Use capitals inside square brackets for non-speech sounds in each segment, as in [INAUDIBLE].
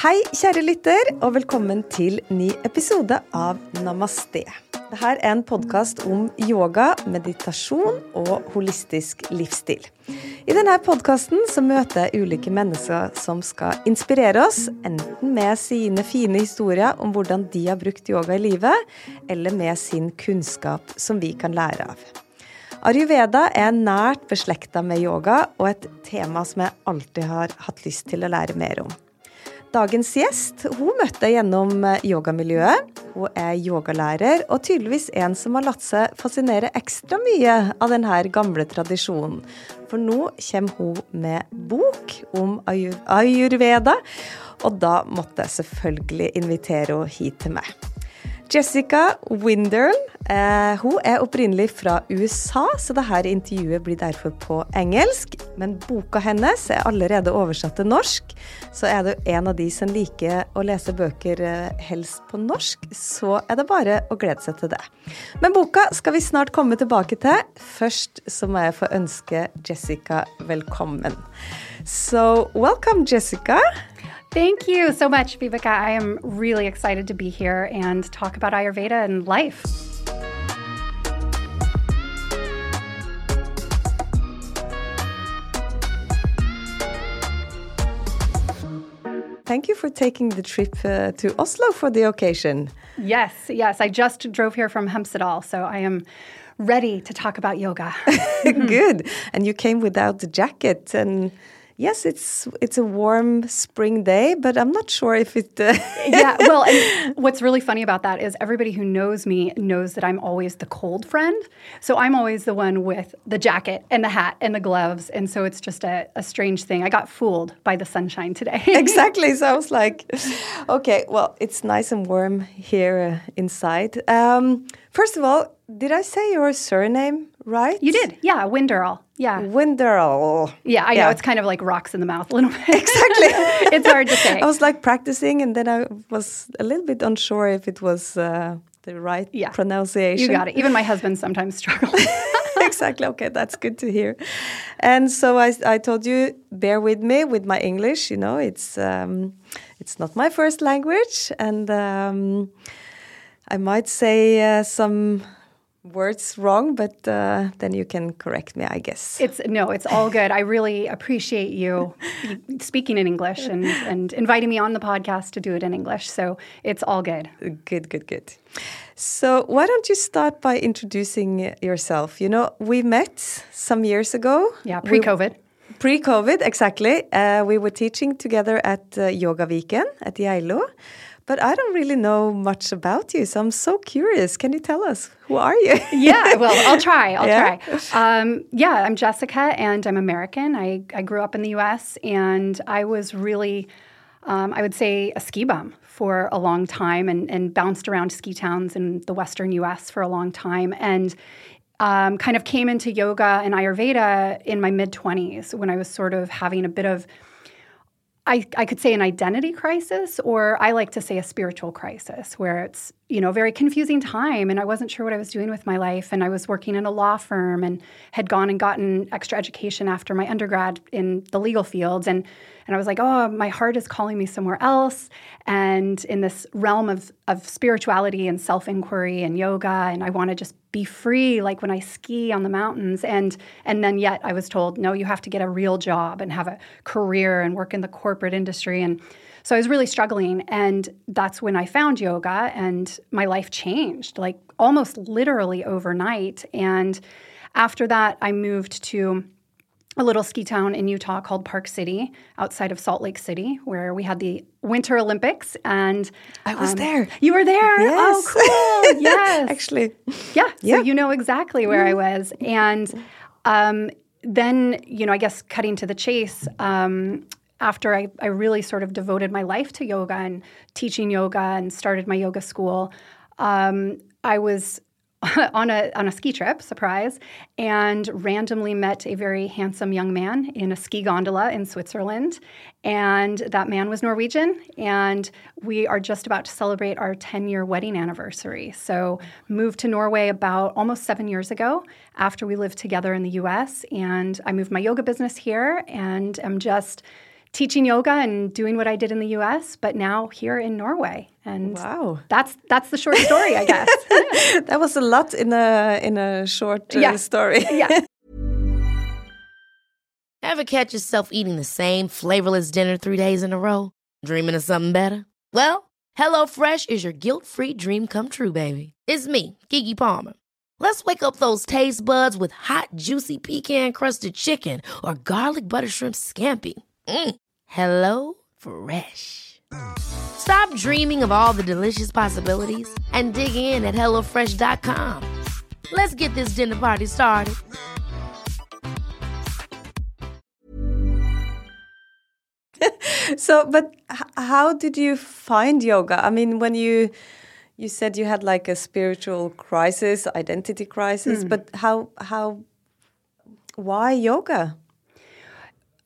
Hei, kjære lytter, og velkommen til ny episode av Namaste. Dette er en podkast om yoga, meditasjon og holistisk livsstil. I denne podkasten møter jeg ulike mennesker som skal inspirere oss, enten med sine fine historier om hvordan de har brukt yoga i livet, eller med sin kunnskap som vi kan lære av. Ayurveda er nært beslekta med yoga, og et tema som jeg alltid har hatt lyst til å lære mer om. Dagens gjest hun møtte jeg gjennom eh, yogamiljøet. Hun er yogalærer, og tydeligvis en som har latt seg fascinere ekstra mye av denne gamle tradisjonen. For nå kommer hun med bok om ayurveda, og da måtte jeg selvfølgelig invitere henne hit til meg. Jessica Winderl eh, hun er opprinnelig fra USA, så dette intervjuet blir derfor på engelsk. Men boka hennes er allerede oversatt til norsk, så er du en av de som liker å lese bøker eh, helst på norsk, så er det bare å glede seg til det. Men boka skal vi snart komme tilbake til. Først så må jeg få ønske Jessica velkommen. So welcome, Jessica. Thank you so much, Vibeke. I am really excited to be here and talk about Ayurveda and life. Thank you for taking the trip uh, to Oslo for the occasion. Yes, yes. I just drove here from Hemsedal, so I am ready to talk about yoga. [LAUGHS] Good. [LAUGHS] And you came without the jacket and yes, it's it's a warm spring day, but I'm not sure if it. Uh [LAUGHS] yeah, well, what's really funny about that is everybody who knows me knows that I'm always the cold friend. So I'm always the one with the jacket and the hat and the gloves, and so it's just a, a strange thing. I got fooled by the sunshine today. [LAUGHS] [LAUGHS] exactly. So I was like, okay, well, it's nice and warm here uh, inside. Um, first of all, did I say your surname right? You did, yeah, Winderl. Yeah. Winderl. Yeah, I yeah. know. It's kind of like rocks in the mouth a little bit. Exactly. [LAUGHS] it's hard to say. I was like practicing, and then I was a little bit unsure if it was uh, the right yeah. pronunciation. You got it. Even my husband sometimes struggles. [LAUGHS] exactly. Okay, that's good to hear. And so I, I told you, bear with me with my English. You know, it's um, it's not my first language, and um, I might say uh, some words wrong, but uh, then you can correct me, I guess. It's no, it's all good. I really appreciate you speaking in English and, and inviting me on the podcast to do it in English. So it's all good. Good, good, good. So why don't you start by introducing yourself? You know, we met some years ago. Yeah, pre-COVID. Pre-COVID, exactly. Uh, we were teaching together at uh, Yoga Weekend at Geilo. But I don't really know much about you, so I'm so curious. Can you tell us who are you? [LAUGHS] yeah, well, I'll try. I'll yeah. try. Um, yeah, I'm Jessica, and I'm American. I, I grew up in the U.S., and I was really, um, I would say, a ski bum for a long time, and, and bounced around ski towns in the Western U.S. for a long time, and um, kind of came into yoga and Ayurveda in my mid 20s when I was sort of having a bit of I, I could say an identity crisis, or I like to say a spiritual crisis, where it's you know very confusing time, and I wasn't sure what I was doing with my life, and I was working in a law firm, and had gone and gotten extra education after my undergrad in the legal fields, and and I was like, oh, my heart is calling me somewhere else, and in this realm of of spirituality and self inquiry and yoga, and I want to just be free like when I ski on the mountains and and then yet I was told no you have to get a real job and have a career and work in the corporate industry and so I was really struggling and that's when I found yoga and my life changed like almost literally overnight and after that I moved to a little ski town in Utah called Park City, outside of Salt Lake City, where we had the Winter Olympics. And I was um, there. You were there. Yes. Oh, cool. [LAUGHS] yes. Actually. Yeah. yeah. So you know exactly where I was. And um, then, you know, I guess cutting to the chase, um, after I, I really sort of devoted my life to yoga and teaching yoga and started my yoga school, um, I was [LAUGHS] on a on a ski trip, surprise, and randomly met a very handsome young man in a ski gondola in Switzerland. And that man was Norwegian, and we are just about to celebrate our 10-year wedding anniversary. So moved to Norway about almost seven years ago after we lived together in the US. And I moved my yoga business here and am just teaching yoga and doing what I did in the US, but now here in Norway. And wow. that's that's the short story, I guess. [LAUGHS] that was a lot in a in a short uh, Yeah. story. [LAUGHS] yeah. [LAUGHS] Ever catch yourself eating the same flavorless dinner three days in a row? Dreaming of something better? Well, HelloFresh is your guilt-free dream come true, baby. It's me, Gigi Palmer. Let's wake up those taste buds with hot, juicy pecan-crusted chicken or garlic butter shrimp scampi. Mm. Hello Fresh. Stop dreaming of all the delicious possibilities and dig in at HelloFresh.com. Let's get this dinner party started. [LAUGHS] So, but h- how did you find yoga? I mean, when you you said you had like a spiritual crisis, identity crisis, but how how why yoga?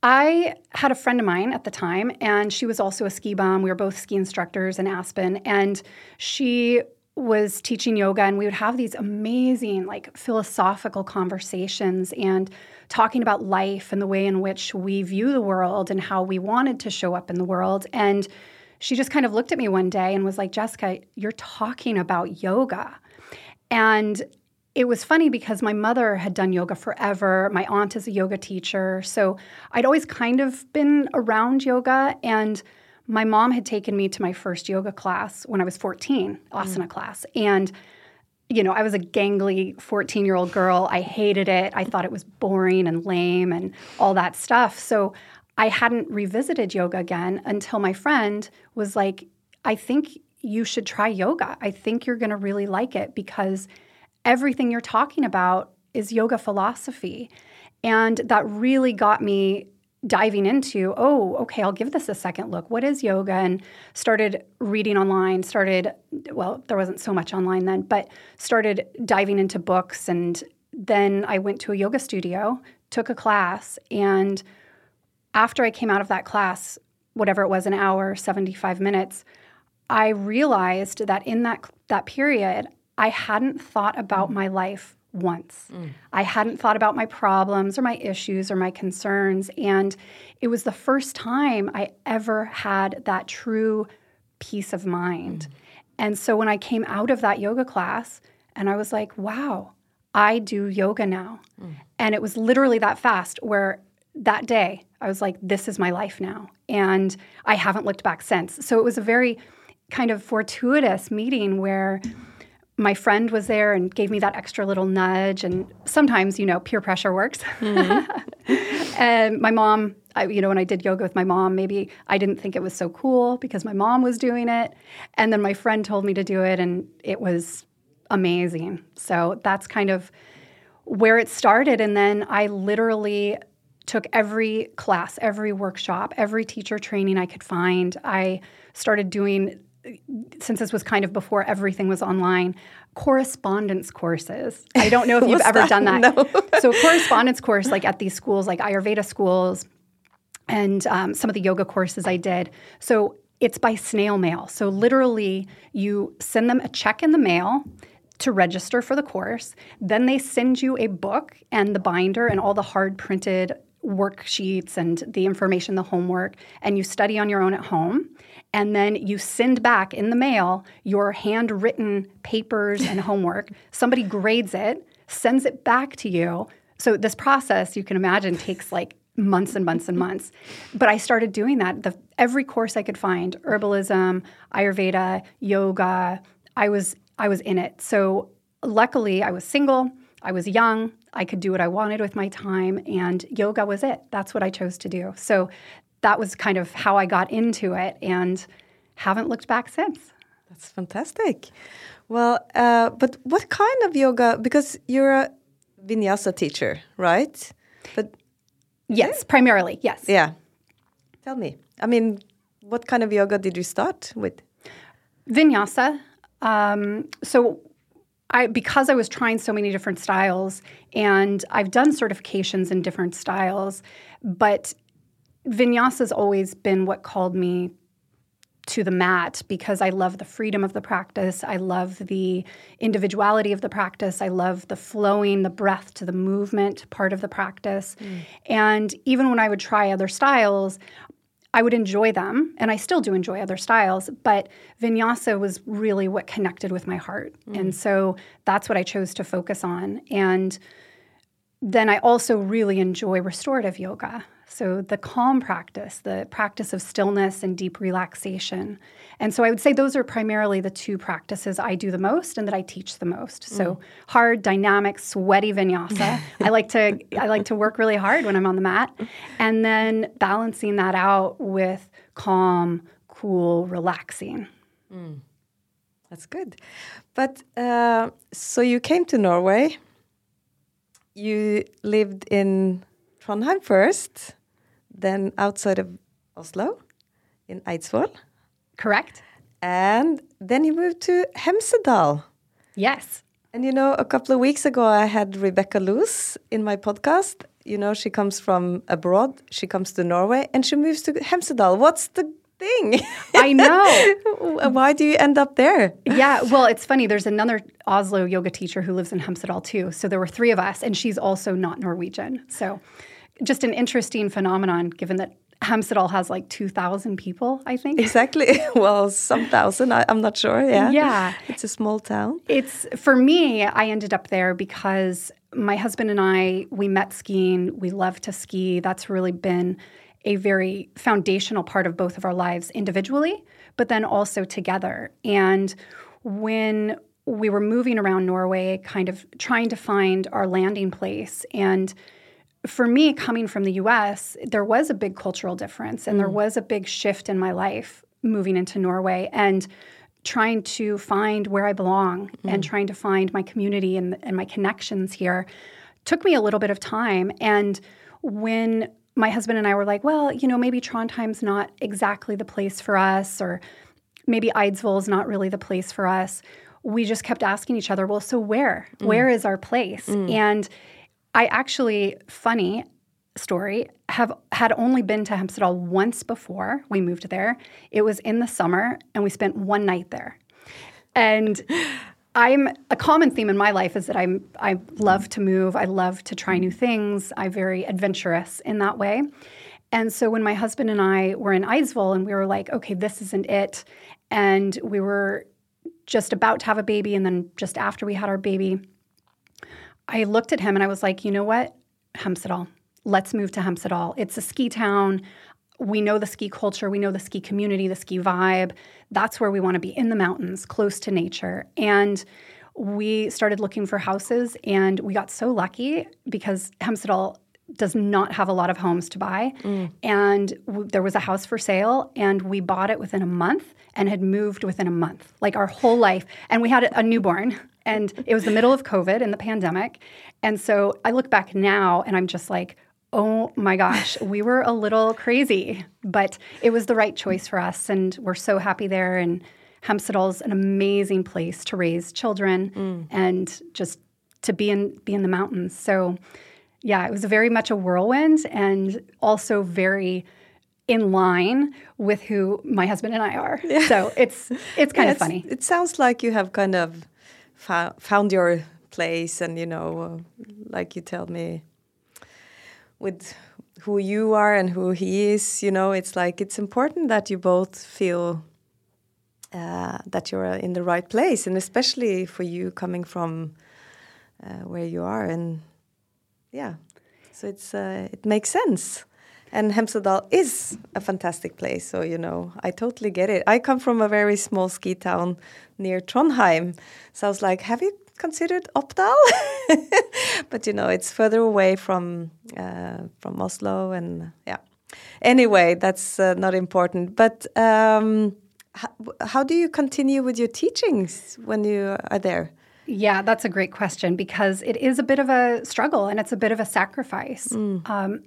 I had a friend of mine at the time, and she was also a ski bum. We were both ski instructors in Aspen, and she was teaching yoga, and we would have these amazing, like, philosophical conversations and talking about life and the way in which we view the world and how we wanted to show up in the world. And she just kind of looked at me one day and was like, Jessica, you're talking about yoga. And it was funny because my mother had done yoga forever. My aunt is a yoga teacher. So I'd always kind of been around yoga. And my mom had taken me to my first yoga class when I was 14, mm. asana class. And you know, I was a gangly 14 year old girl. I hated it. I thought it was boring and lame and all that stuff. So I hadn't revisited yoga again until my friend was like, I think you should try yoga. I think you're going to really like it because everything you're talking about is yoga philosophy. And that really got me diving into, oh, okay, I'll give this a second look. What is yoga? And started reading online, started, well, there wasn't so much online then, but started diving into books. And then I went to a yoga studio, took a class, and after I came out of that class, whatever it was, an hour, 75 minutes, I realized that in that that period, I hadn't thought about my life once. Mm. I hadn't thought about my problems or my issues or my concerns. And it was the first time I ever had that true peace of mind. Mm. And so when I came out of that yoga class and I was like, wow, I do yoga now. Mm. And it was literally that fast where that day I was like, this is my life now. And I haven't looked back since. So it was a very kind of fortuitous meeting where my friend was there and gave me that extra little nudge. And sometimes, you know, peer pressure works. Mm-hmm. [LAUGHS] and my mom, I, you know, when I did yoga with my mom, maybe I didn't think it was so cool because my mom was doing it. And then my friend told me to do it, and it was amazing. So that's kind of where it started. And then I literally took every class, every workshop, every teacher training I could find. I started doing since this was kind of before everything was online, correspondence courses. [LAUGHS] I don't know if you've ever that? done that. No. [LAUGHS] so, a correspondence course, like at these schools, like Ayurveda schools, and um, some of the yoga courses I did. So, it's by snail mail. So, literally, you send them a check in the mail to register for the course. Then they send you a book and the binder and all the hard printed worksheets and the information, the homework, and you study on your own at home. And then you send back in the mail your handwritten papers and [LAUGHS] homework. Somebody grades it, sends it back to you. So, this process, you can imagine, takes like months and months and months. But I started doing that. The, every course I could find herbalism, Ayurveda, yoga I was, I was in it. So, luckily, I was single, I was young, I could do what I wanted with my time, and yoga was it. That's what I chose to do. So, that was kind of how I got into it and haven't looked back since. That's fantastic. Well, uh, but what kind of yoga? Because you're a vinyasa teacher, right? But Yes, primarily, yes. yeah, tell me. I mean, what kind of yoga did you start with? Vinyasa. Um, so I because I was trying so many different styles and I've done certifications in different styles, but Vinyasa has always been what called me to the mat because I love the freedom of the practice. I love the individuality of the practice. I love the flowing, the breath to the movement part of the practice. And even when I would try other styles, I would enjoy them, and I still do enjoy other styles, but vinyasa was really what connected with my heart. Mm. And so that's what I chose to focus on. And then I also really enjoy restorative yoga. So, the calm practice, the practice of stillness and deep relaxation. And so, I would say those are primarily the two practices I do the most and that I teach the most. So, mm. hard, dynamic, sweaty vinyasa. I like to I like to work really hard when I'm on the mat, and then balancing that out with calm, cool, relaxing. Mm. That's good. But uh, so you came to Norway. You lived in Trondheim first, then outside of Oslo in Eidsvoll. Correct. And then you moved to Hemsedal. Yes. And you know, a couple of weeks ago, I had Rebecca Loos in my podcast. You know, she comes from abroad, she comes to Norway, and she moves to Hemsedal. What's the thing? [LAUGHS] I know. [LAUGHS] Why do you end up there? Yeah, well, it's funny. There's another Oslo yoga teacher who lives in Hemsedal too. So there were three of us, and she's also not Norwegian. So just an interesting phenomenon given that Hemsedal has like 2,000 people, I think. Exactly. [LAUGHS] Well, some thousand, I, am not sure. Yeah. Yeah. It's a small town. It's, for me, I ended up there because my husband and I, we met skiing. We love to ski. That's really been a very foundational part of both of our lives individually, but then also together. And when we were moving around Norway, kind of trying to find our landing place and for me, coming from the US, there was a big cultural difference and mm. there was a big shift in my life moving into Norway and trying to find where I belong mm. and trying to find my community and, and my connections here took me a little bit of time. And when my husband and I were like, well, you know, maybe Trondheim's not exactly the place for us, or maybe Eidsvoll is not really the place for us. We just kept asking each other, well, so where? Mm. Where is our place? Mm. And I actually, funny story, have had only been to Hemsedal once before we moved there. It was in the summer, and we spent one night there. And I'm a common theme in my life is that I'm I love to move. I love to try new things. I'm very adventurous in that way. And so when my husband and I were in Eidsvoll and we were like, okay, this isn't it. And we were just about to have a baby. And then just after we had our baby, I looked at him and I was like, you know what? Hemsedal. Let's move to Hemsedal. It's a ski town. We know the ski culture, we know the ski community, the ski vibe. That's where we want to be in the mountains, close to nature. And we started looking for houses and we got so lucky because Hemsedal does not have a lot of homes to buy. Mm. And w- there was a house for sale, and we bought it within a month and had moved within a month, like our whole life. And we had a, a newborn, and it was the middle of COVID and the pandemic. And so I look back now and I'm just like, oh my gosh, [LAUGHS] we were a little crazy, but it was the right choice for us. And we're so happy there. And Hemsedal's an amazing place to raise children mm. and just to be in be in the mountains. So yeah, it was very much a whirlwind and also very in line with who my husband and I are. Yeah. So it's it's kind yeah, of funny. It sounds like you have kind of found your place, and you know, uh, like you tell me, with who you are and who he is. You know, it's like it's important that you both feel uh, that you're in the right place, and especially for you coming from uh, where you are and yeah. So it's uh, it makes sense. And Hemsedal is a fantastic place. So, you know, I totally get it. I come from a very small ski town near Trondheim. So I was like, have you considered Oppdal? [LAUGHS] but, you know, it's further away from, uh, from Oslo. And yeah. Anyway, that's uh, not important. But um, how, how do you continue with your teachings when you are there? Yeah, that's a great question because it is a bit of a struggle and it's a bit of a sacrifice. Mm. Um,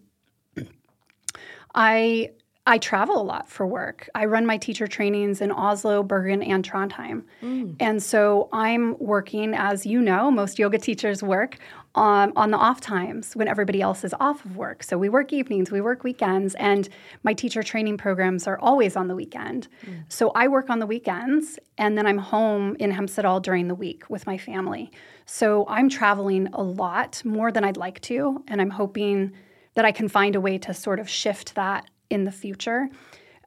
I I travel a lot for work. I run my teacher trainings in Oslo, Bergen, and Trondheim. Mm. And so I'm working, as you know, most yoga teachers work on, on the off times when everybody else is off of work. So we work evenings, we work weekends, and my teacher training programs are always on the weekend. Mm. So I work on the weekends, and then I'm home in Hemsedal during the week with my family. So I'm traveling a lot more than I'd like to, and I'm hoping that I can find a way to sort of shift that in the future.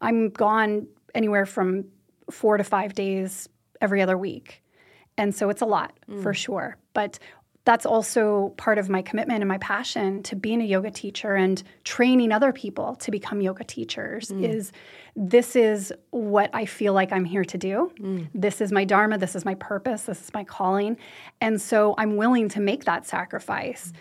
I'm gone anywhere from four to five days every other week. And so it's a lot mm. for sure. But that's also part of my commitment and my passion to being a yoga teacher and training other people to become yoga teachers mm. is this is what I feel like I'm here to do. Mm. This is my dharma, this is my purpose, this is my calling. And so I'm willing to make that sacrifice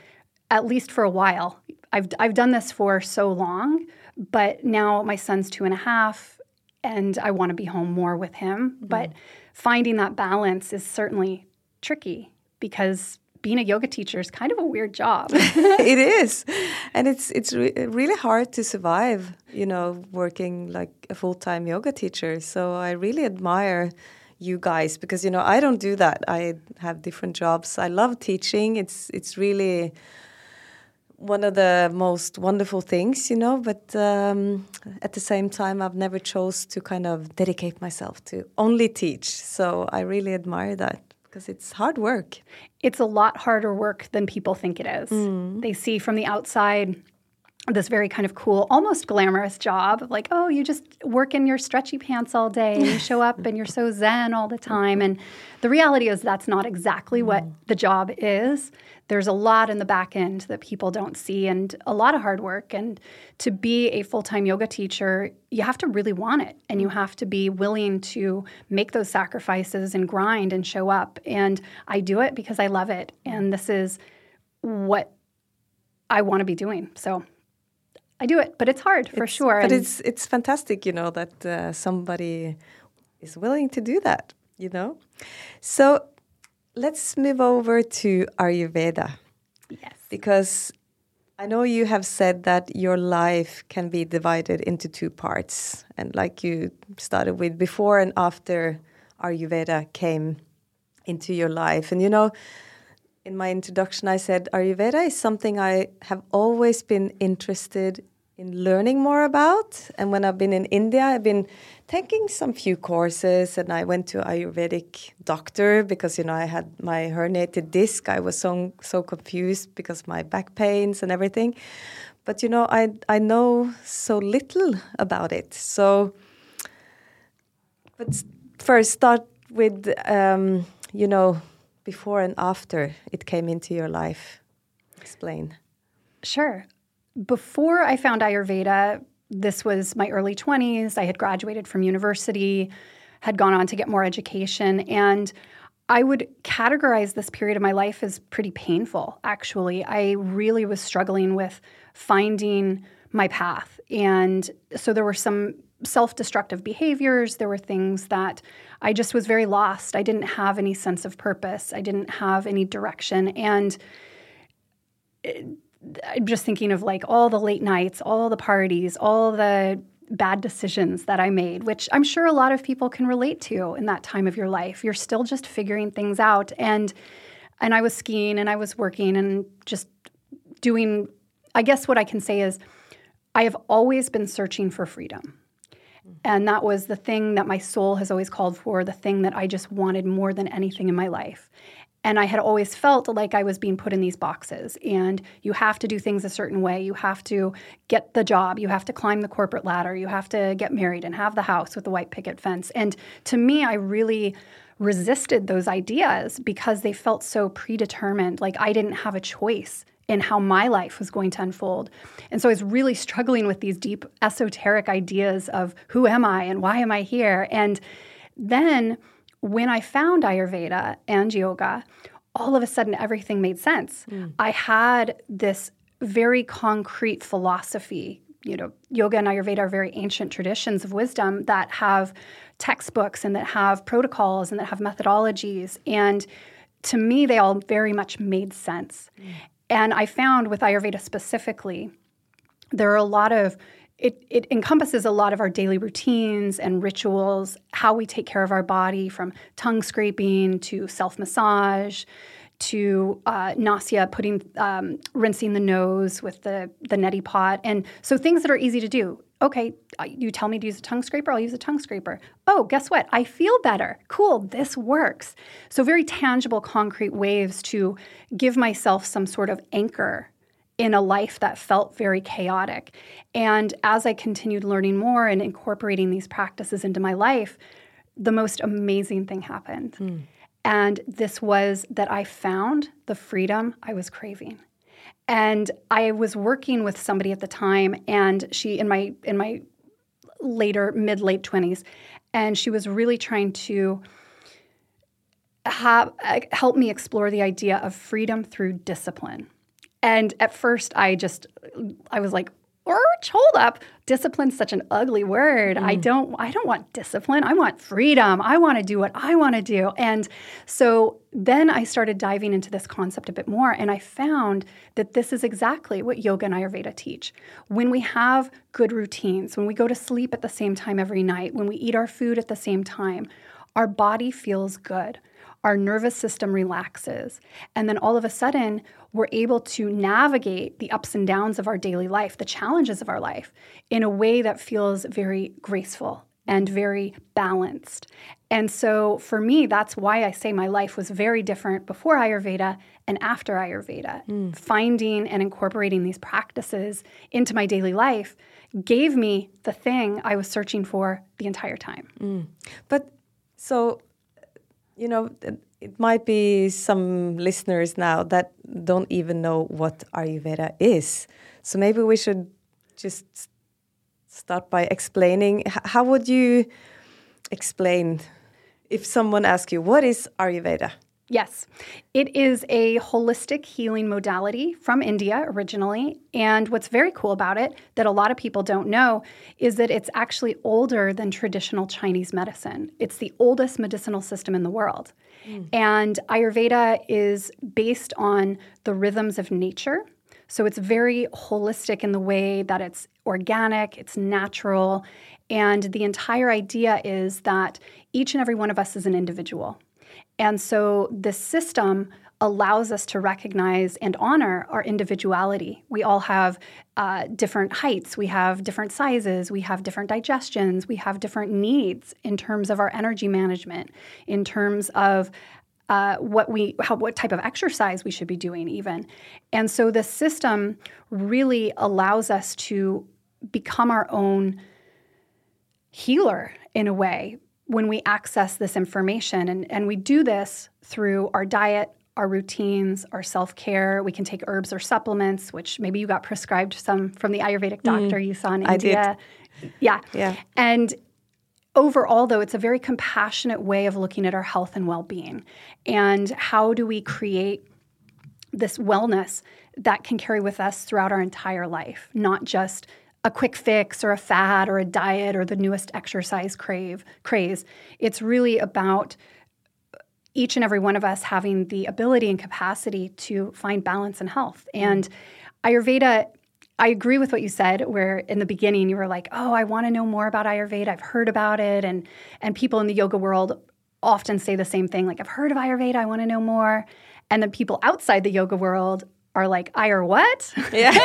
at least for a while. I've I've done this for so long, but now my son's two and a half and I want to be home more with him. Mm. But finding that balance is certainly tricky because being a yoga teacher is kind of a weird job. [LAUGHS] it [LAUGHS] is, and it's it's re really hard to survive. You know, working like a full time yoga teacher. So I really admire you guys because you know I don't do that. I have different jobs. I love teaching. It's it's really one of the most wonderful things, you know. But um, at the same time, I've never chose to kind of dedicate myself to only teach. So I really admire that because it's hard work. It's a lot harder work than people think it is. Mm. They see from the outside this very kind of cool, almost glamorous job. of Like, oh, you just work in your stretchy pants all day and you [LAUGHS] show up and you're so zen all the time. And the reality is that's not exactly what mm. the job is. There's a lot in the back end that people don't see and a lot of hard work. And to be a full time yoga teacher, you have to really want it and you have to be willing to make those sacrifices and grind and show up. And I do it because I love it. And this is what I want to be doing. So I do it, but it's hard for it's, sure. But and it's it's fantastic, you know, that uh, somebody is willing to do that. You know, so let's move over to Ayurveda. Yes, because I know you have said that your life can be divided into two parts, and like you started with before and after Ayurveda came into your life, and you know in my introduction, I said Ayurveda is something I have always been interested in learning more about. And when I've been in India, I've been taking some few courses and I went to Ayurvedic doctor because, you know, I had my herniated disc. I was so, so confused because my back pains and everything. But, you know, I, I know so little about it. So, but first start with, um, you know, before and after it came into your life? Explain. Sure. Before I found Ayurveda, this was my early 20s. I had graduated from university, had gone on to get more education, and I would categorize this period of my life as pretty painful, actually. I really was struggling with finding my path. And so there were some self destructive behaviors. There were things that I just was very lost. I didn't have any sense of purpose, I didn't have any direction. And it, I'm just thinking of like all the late nights, all the parties, all the bad decisions that I made, which I'm sure a lot of people can relate to in that time of your life. You're still just figuring things out. And and I was skiing and I was working and just doing I guess what I can say is I have always been searching for freedom. Mm-hmm. And that was the thing that my soul has always called for, the thing that I just wanted more than anything in my life. And I had always felt like I was being put in these boxes. And you have to do things a certain way. You have to get the job. You have to climb the corporate ladder. You have to get married and have the house with the white picket fence. And to me, I really resisted those ideas because they felt so predetermined. Like I didn't have a choice in how my life was going to unfold. And so I was really struggling with these deep esoteric ideas of who am I and why am I here? And then when I found Ayurveda and yoga, all of a sudden everything made sense. Mm. I had this very concrete philosophy. You know, yoga and Ayurveda are very ancient traditions of wisdom that have textbooks and that have protocols and that have methodologies. And to me, they all very much made sense. Mm. And I found with Ayurveda specifically, there are a lot of it, it encompasses a lot of our daily routines and rituals, how we take care of our body from tongue scraping to self massage to uh, nasya, putting um, rinsing the nose with the the neti pot, and so things that are easy to do. Okay, you tell me to use a tongue scraper, I'll use a tongue scraper. Oh, guess what? I feel better. Cool, this works. So very tangible, concrete ways to give myself some sort of anchor in a life that felt very chaotic. And as I continued learning more and incorporating these practices into my life, the most amazing thing happened. Mm. And this was that I found the freedom I was craving. And I was working with somebody at the time and she in my in my later mid late 20s and she was really trying to have uh, help me explore the idea of freedom through discipline. And at first I just I was like hold up. Discipline's such an ugly word. Mm. i don't i don't want discipline. I want freedom. I want to do what i want to do. And so then i started diving into this concept a bit more and i found that this is exactly what yoga and ayurveda teach. When we have good routines when we go to sleep at the same time every night when we eat our food at the same time our body feels good. Our nervous system relaxes. And then all of a sudden, we're able to navigate the ups and downs of our daily life, the challenges of our life, in a way that feels very graceful and very balanced. And so for me, that's why I say my life was very different before Ayurveda and after Ayurveda. Mm. Finding and incorporating these practices into my daily life gave me the thing I was searching for the entire time. Mm. But so you know, it might be some listeners now that don't even know what Ayurveda is. So maybe we should just start by explaining. How would you explain if someone asks you, what is Ayurveda? Yes, it is a holistic healing modality from India originally. And what's very cool about it that a lot of people don't know is that it's actually older than traditional Chinese medicine. It's the oldest medicinal system in the world. Mm. And Ayurveda is based on the rhythms of nature. So it's very holistic in the way that it's organic, it's natural. And the entire idea is that each and every one of us is an individual. And so the system allows us to recognize and honor our individuality. We all have uh, different heights, we have different sizes, we have different digestions, we have different needs in terms of our energy management, in terms of uh, what we how what type of exercise we should be doing even. And so the system really allows us to become our own healer in a way when we access this information. And, and we do this through our diet, our routines, our self care. We can take herbs or supplements, which maybe you got prescribed some from the Ayurvedic doctor mm, you saw in India. Yeah. Yeah. And overall, though, it's a very compassionate way of looking at our health and well being. And how do we create this wellness that can carry with us throughout our entire life, not just a quick fix or a fad or a diet or the newest exercise crave craze. It's really about each and every one of us having the ability and capacity to find balance and health. Mm. And Ayurveda I agree with what you said where in the beginning you were like, "Oh, I want to know more about Ayurveda. I've heard about it." And and people in the yoga world often say the same thing like, "I've heard of Ayurveda. I want to know more." And then people outside the yoga world are like, I or what? Yeah,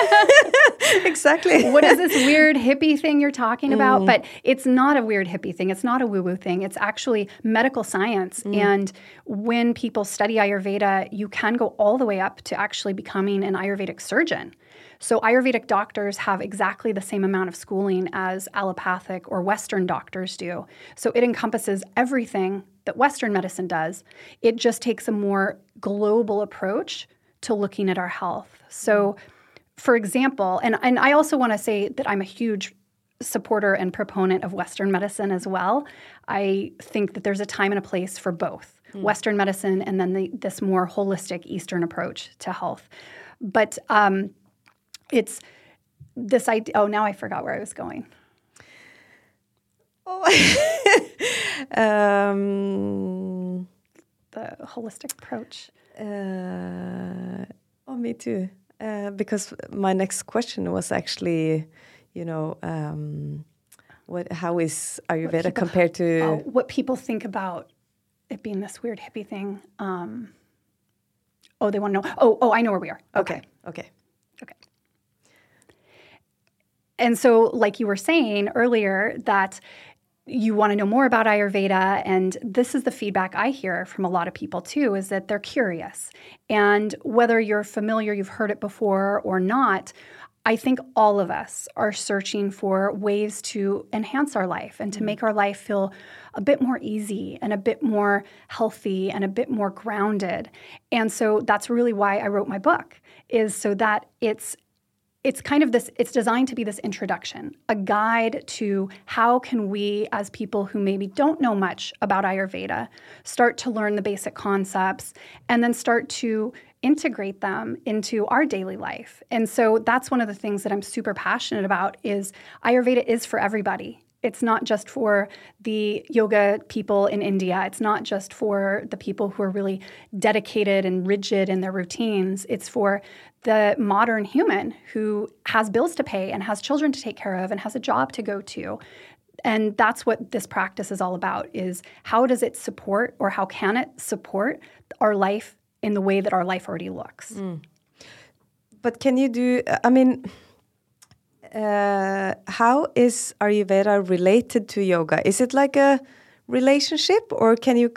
[LAUGHS] exactly. what is this weird hippie thing you're talking about? Mm. But it's not a weird hippie thing. It's not a woo woo thing. It's actually medical science. Mm. And when people study Ayurveda, you can go all the way up to actually becoming an Ayurvedic surgeon. So, Ayurvedic doctors have exactly the same amount of schooling as allopathic or Western doctors do. So, it encompasses everything that Western medicine does. It just takes a more global approach to looking at our health. So, for example, and, and I also want to say that I'm a huge supporter and proponent of Western medicine as well. I think that there's a time and a place for both mm. Western medicine and then the, this more holistic Eastern approach to health. But um, it's this idea. Oh, now I forgot where I was going. Oh, [LAUGHS] um, the holistic approach. Uh, oh, me too. Uh, because my next question was actually, you know, um, what how is Ayurveda people, compared to oh, what people think about it being this weird hippie thing? Um, oh, they want to know. Oh, oh, I know where we are. Okay, okay, okay. And so, like you were saying earlier, that you want to know more about Ayurveda. And this is the feedback I hear from a lot of people too is that they're curious. And whether you're familiar, you've heard it before or not, I think all of us are searching for ways to enhance our life and to mm-hmm. make our life feel a bit more easy and a bit more healthy and a bit more grounded. And so that's really why I wrote my book is so that it's it's kind of this it's designed to be this introduction a guide to how can we as people who maybe don't know much about ayurveda start to learn the basic concepts and then start to integrate them into our daily life. And so that's one of the things that i'm super passionate about is ayurveda is for everybody it's not just for the yoga people in India. It's not just for the people who are really dedicated and rigid in their routines. It's for the modern human who has bills to pay and has children to take care of and has a job to go to and that's what this practice is all about is how does it support or how can it support our life in the way that our life already looks mm. but can you do i mean uh, how is ayurveda related to yoga is it like a relationship or can you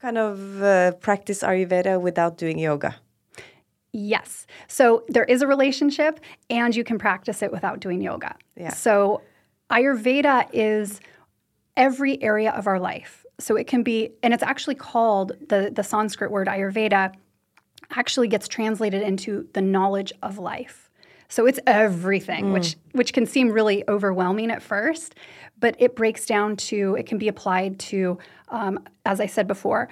kind of uh, practice ayurveda without doing yoga Yes. So there is a relationship and you can practice it without doing yoga. Yeah. So Ayurveda is every area of our life. So it can be, and it's actually called the, the Sanskrit word Ayurveda actually gets translated into the knowledge of life. So it's everything, mm. which which can seem really overwhelming at first, but it breaks down to it can be applied to, um, as I said before,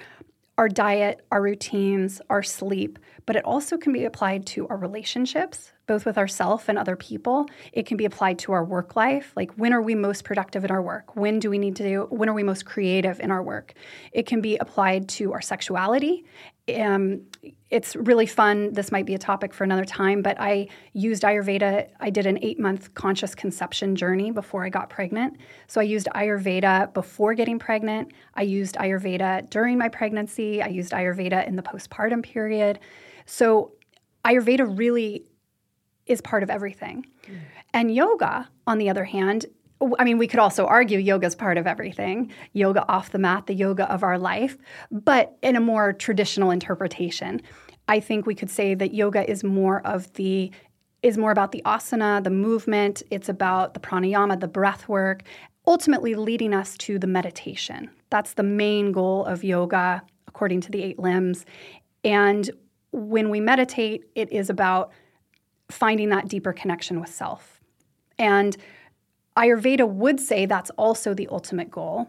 our diet, our routines, our sleep, but it also can be applied to our relationships, both with ourselves and other people. It can be applied to our work life, like when are we most productive in our work? When do we need to do, when are we most creative in our work? It can be applied to our sexuality. Um, it's really fun. This might be a topic for another time, but I used Ayurveda. I did an eight month conscious conception journey before I got pregnant. So I used Ayurveda before getting pregnant. I used Ayurveda during my pregnancy. I used Ayurveda in the postpartum period. So Ayurveda really is part of everything. Mm. And yoga, on the other hand, I mean, we could also argue yoga is part of everything, yoga off the mat, the yoga of our life, but in a more traditional interpretation. I think we could say that yoga is more of the is more about the asana, the movement, it's about the pranayama, the breath work, ultimately leading us to the meditation. That's the main goal of yoga according to the eight limbs. And when we meditate, it is about finding that deeper connection with self. And Ayurveda would say that's also the ultimate goal.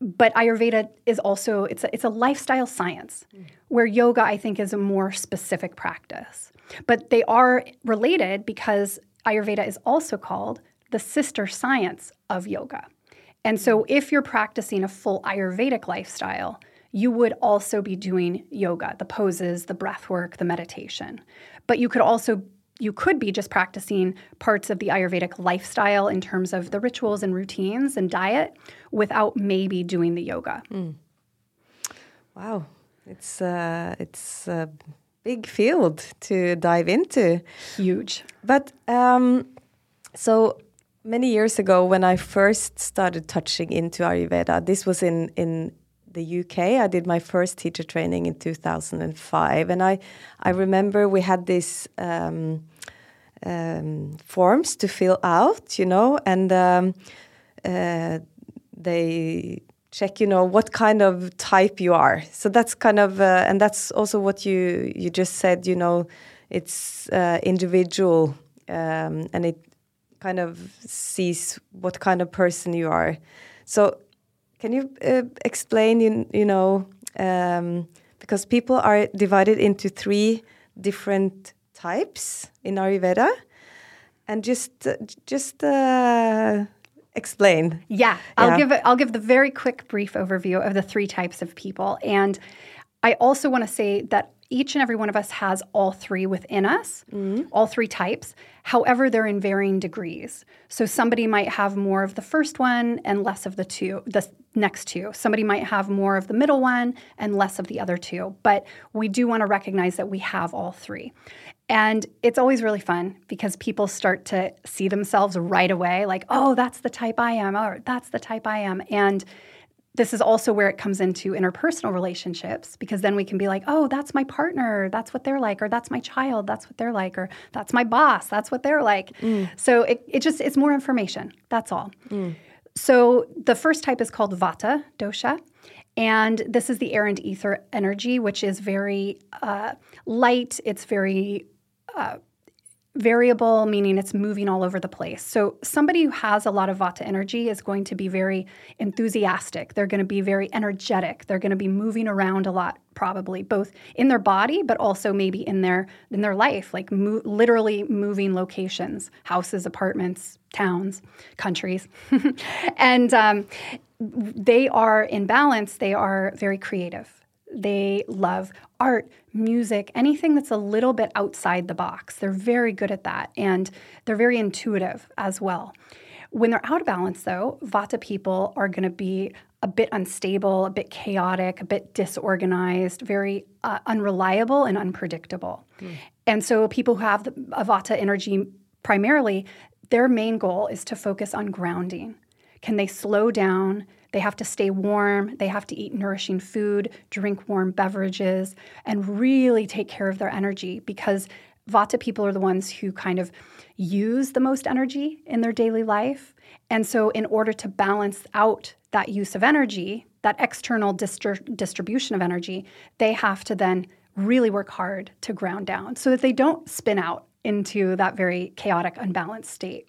But Ayurveda is also it's a, it's a lifestyle science where yoga I think is a more specific practice. But they are related because Ayurveda is also called the sister science of yoga. And so if you're practicing a full Ayurvedic lifestyle, you would also be doing yoga, the poses, the breath work, the meditation. But you could also you could be just practicing parts of the Ayurvedic lifestyle in terms of the rituals and routines and diet without maybe doing the yoga. Mm. Wow, it's uh, it's a big field to dive into. Huge, but um, so many years ago when I first started touching into Ayurveda, this was in in the UK. I did my first teacher training in 2005, and I I remember we had this. Um, um, forms to fill out, you know, and um, uh, they check, you know, what kind of type you are. So that's kind of, uh, and that's also what you you just said, you know, it's uh, individual, um, and it kind of sees what kind of person you are. So can you uh, explain, you, you know, um, because people are divided into three different types in Ayurveda, and just uh, just uh, explain. Yeah, I'll yeah. give it, I'll give the very quick brief overview of the three types of people, and I also want to say that each and every one of us has all three within us, mm-hmm. all three types. However, they're in varying degrees. So somebody might have more of the first one and less of the two, the next two. Somebody might have more of the middle one and less of the other two. But we do want to recognize that we have all three. And it's always really fun because people start to see themselves right away like, oh, that's the type I am, or that's the type I am. And this is also where it comes into interpersonal relationships because then we can be like, oh, that's my partner, that's what they're like, or that's my child, that's what they're like, or that's my boss, that's what they're like. Mm. So it, it just, it's more information. That's all. Mm. So the first type is called Vata dosha. And this is the air and ether energy, which is very uh, light. It's very uh, variable, meaning it's moving all over the place. So, somebody who has a lot of Vata energy is going to be very enthusiastic. They're going to be very energetic. They're going to be moving around a lot, probably both in their body, but also maybe in their in their life, like mo- literally moving locations, houses, apartments, towns, countries, [LAUGHS] and um, they are in balance. They are very creative they love art, music, anything that's a little bit outside the box. They're very good at that and they're very intuitive as well. When they're out of balance, though, Vata people are going to be a bit unstable, a bit chaotic, a bit disorganized, very uh, unreliable and unpredictable. Mm. And so, people who have the, a Vata energy primarily, their main goal is to focus on grounding. Can they slow down? They have to stay warm, they have to eat nourishing food, drink warm beverages, and really take care of their energy because Vata people are the ones who kind of use the most energy in their daily life. And so, in order to balance out that use of energy, that external distri- distribution of energy, they have to then really work hard to ground down so that they don't spin out into that very chaotic, unbalanced state.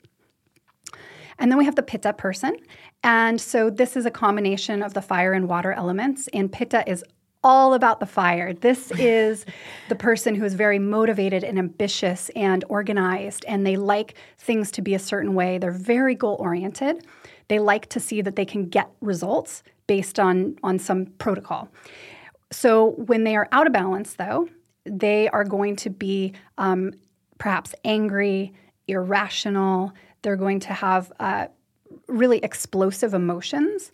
And then we have the Pitta person. And so this is a combination of the fire and water elements. And Pitta is all about the fire. This [LAUGHS] is the person who is very motivated and ambitious and organized, and they like things to be a certain way. They're very goal oriented. They like to see that they can get results based on, on some protocol. So when they are out of balance, though, they are going to be um, perhaps angry, irrational, they're going to have uh, really explosive emotions.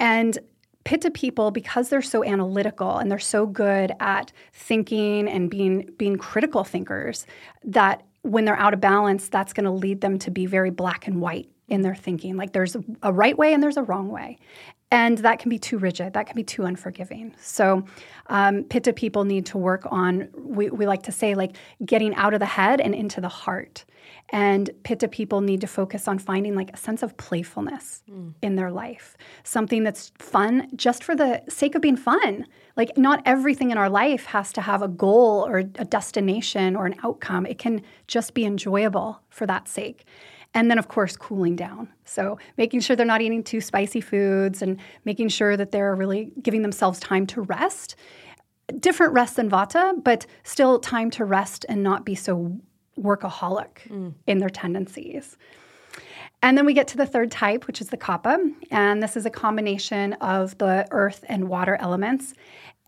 And Pitta people, because they're so analytical and they're so good at thinking and being being critical thinkers, that when they're out of balance, that's going to lead them to be very black and white in their thinking. Like there's a right way and there's a wrong way. And that can be too rigid, that can be too unforgiving. So, um, Pitta people need to work on, we, we like to say, like getting out of the head and into the heart. And Pitta people need to focus on finding like a sense of playfulness mm. in their life, something that's fun just for the sake of being fun. Like, not everything in our life has to have a goal or a destination or an outcome. It can just be enjoyable for that sake. And then, of course, cooling down. So, making sure they're not eating too spicy foods and making sure that they're really giving themselves time to rest. Different rest than Vata, but still time to rest and not be so workaholic mm. in their tendencies. And then we get to the third type, which is the kapha. And this is a combination of the earth and water elements.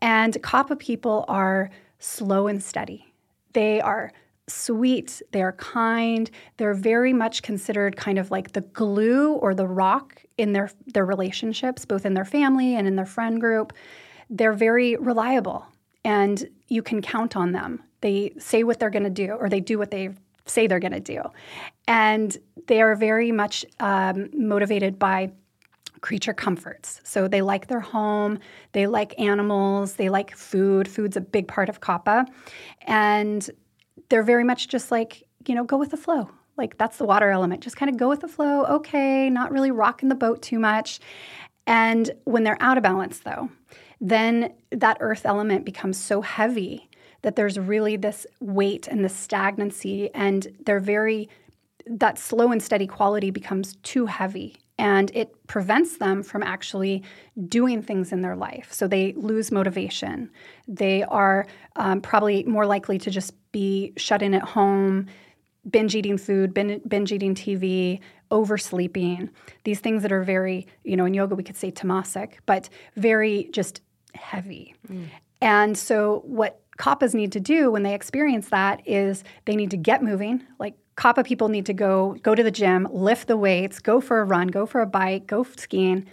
And kapha people are slow and steady. They are sweet, they are kind, they're very much considered kind of like the glue or the rock in their, their relationships, both in their family and in their friend group. They're very reliable and you can count on them. They say what they're going to do, or they do what they say they're going to do. And they are very much um, motivated by creature comforts. So they like their home, they like animals, they like food. Food's a big part of Kapha. And they're very much just like, you know, go with the flow. Like that's the water element. Just kind of go with the flow. Okay, not really rocking the boat too much. And when they're out of balance, though, then that earth element becomes so heavy that there's really this weight and this stagnancy, and they're very, that slow and steady quality becomes too heavy and it prevents them from actually doing things in their life. So they lose motivation. They are um, probably more likely to just be shut in at home, binge eating food, binge eating TV, oversleeping. These things that are very, you know, in yoga we could say tamasic, but very just heavy. Mm. And so what Kaphas need to do when they experience that is they need to get moving. Like Kapha people need to go go to the gym, lift the weights, go for a run, go for a bike, go skiing,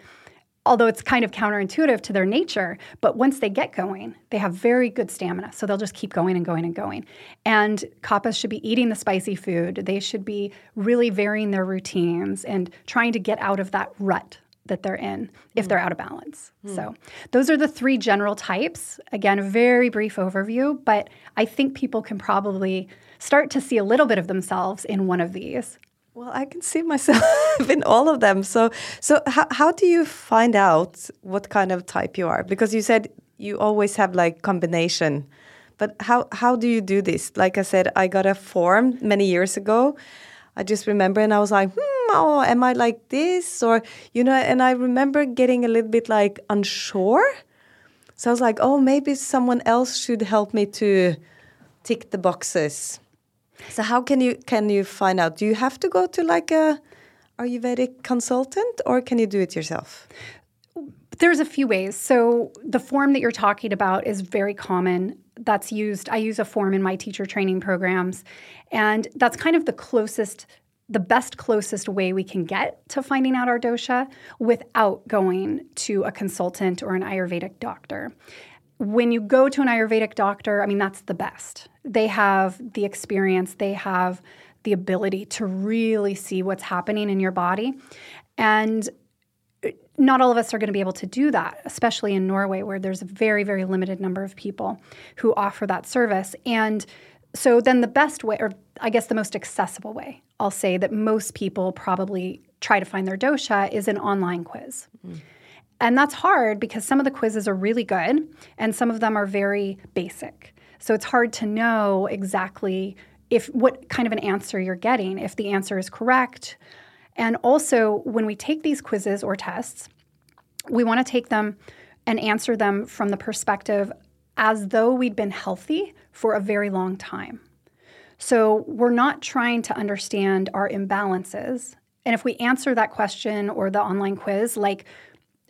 although it's kind of counterintuitive to their nature, but once they get going, they have very good stamina. So they'll just keep going and going and going. And kaphas should be eating the spicy food. They should be really varying their routines and trying to get out of that rut that they're in if they're out of balance. Mm. So, those are the three general types. Again, a very brief overview, but I think people can probably start to see a little bit of themselves in one of these. Well, I can see myself [LAUGHS] in all of them. So, so how, how do you find out what kind of type you are? Because you said you always have like combination, but how how do you do this? Like I said, I got a form many years ago. I just remember, and I was like, hmm, oh, am I like this? Or you know, and I remember getting a little bit like unsure. So I was like, oh, maybe someone else should help me to tick the boxes. So how can you can you find out? Do you have to go to like a Ayurvedic consultant or can you do it yourself? There's a few ways. So the form that you're talking about is very common. That's used. I use a form in my teacher training programs, and that's kind of the closest the best closest way we can get to finding out our dosha without going to a consultant or an ayurvedic doctor when you go to an Ayurvedic doctor, I mean, that's the best. They have the experience, they have the ability to really see what's happening in your body. And not all of us are going to be able to do that, especially in Norway, where there's a very, very limited number of people who offer that service. And so, then the best way, or I guess the most accessible way, I'll say that most people probably try to find their dosha is an online quiz. Mm. And that's hard because some of the quizzes are really good and some of them are very basic. So it's hard to know exactly if what kind of an answer you're getting, if the answer is correct. And also, when we take these quizzes or tests, we want to take them and answer them from the perspective as though we'd been healthy for a very long time. So we're not trying to understand our imbalances. And if we answer that question or the online quiz like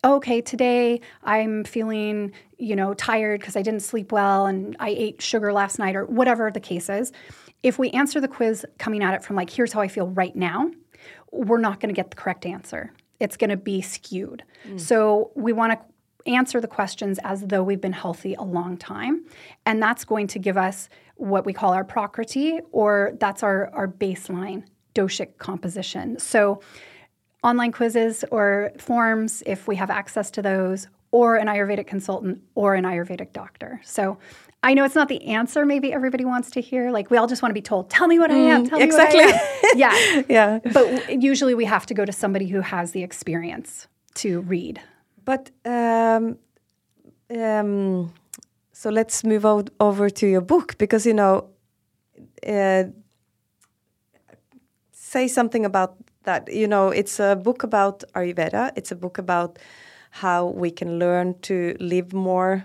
okay, today I'm feeling, you know, tired because I didn't sleep well and I ate sugar last night or whatever the case is. If we answer the quiz coming at it from like, here's how I feel right now, we're not going to get the correct answer. It's going to be skewed. Mm. So we want to answer the questions as though we've been healthy a long time. And that's going to give us what we call our Prakriti, or that's our, our baseline doshic composition. So online quizzes or forms if we have access to those, or an Ayurvedic consultant or an Ayurvedic doctor. So I know it's not the answer maybe everybody wants to hear. Like we all just want to be told, tell me what I am, tell exactly. me what I am. [LAUGHS] yeah. yeah. But usually we have to go to somebody who has the experience to read. But um, um, so let's move over to your book because you know uh, say something about that you know it's a book about ayurveda it's a book about how we can learn to live more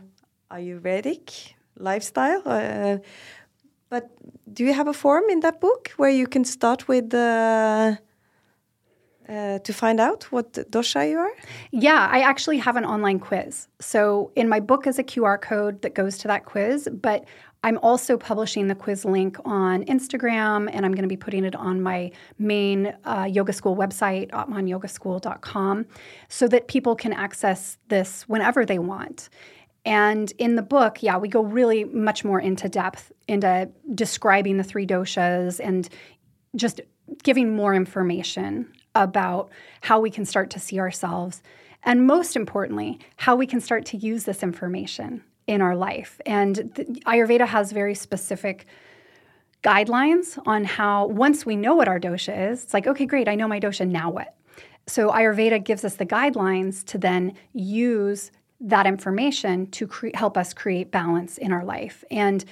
ayurvedic lifestyle uh, but do you have a form in that book where you can start with uh, uh, to find out what dosha you are? Yeah, I actually have an online quiz. So in my book is a QR code that goes to that quiz, but I'm also publishing the quiz link on Instagram, and I'm going to be putting it on my main uh, yoga school website, atmanyogaschool.com, so that people can access this whenever they want. And in the book, yeah, we go really much more into depth into describing the three doshas and just giving more information about how we can start to see ourselves. And most importantly, how we can start to use this information in our life. And the, Ayurveda has very specific guidelines on how, once we know what our dosha is, it's like, okay, great, I know my dosha, now what? So Ayurveda gives us the guidelines to then use that information to cre- help us create balance in our life. And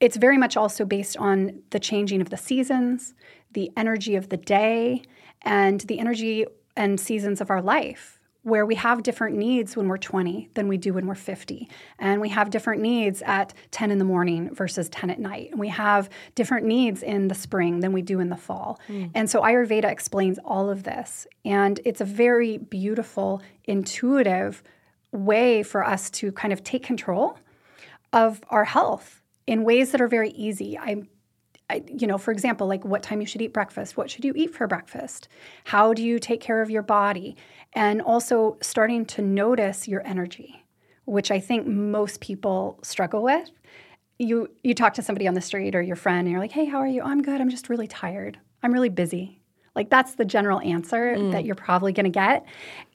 it's very much also based on the changing of the seasons, the energy of the day, and the energy and seasons of our life where we have different needs when we're 20 than we do when we're 50. And we have different needs at 10 in the morning versus 10 at night. And we have different needs in the spring than we do in the fall. Mm. And so Ayurveda explains all of this. And it's a very beautiful, intuitive way for us to kind of take control of our health in ways that are very easy. I you know, for example, like what time you should eat breakfast, what should you eat for breakfast, how do you take care of your body, and also starting to notice your energy, which I think most people struggle with. You you talk to somebody on the street or your friend, and you're like, "Hey, how are you? I'm good. I'm just really tired. I'm really busy." Like that's the general answer mm. that you're probably going to get.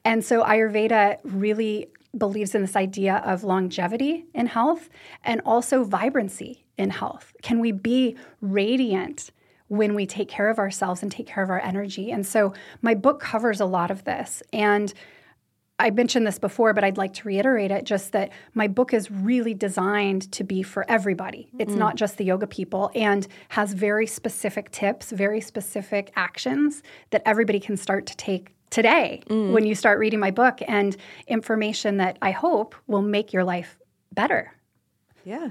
And so Ayurveda really believes in this idea of longevity in health and also vibrancy in health? Can we be radiant when we take care of ourselves and take care of our energy? And so my book covers a lot of this. And I mentioned this before, but I'd like to reiterate it just that my book is really designed to be for everybody. It's mm. not just the yoga people and has very specific tips, very specific actions that everybody can start to take today mm. when you start reading my book and information that I hope will make your life better. Yeah.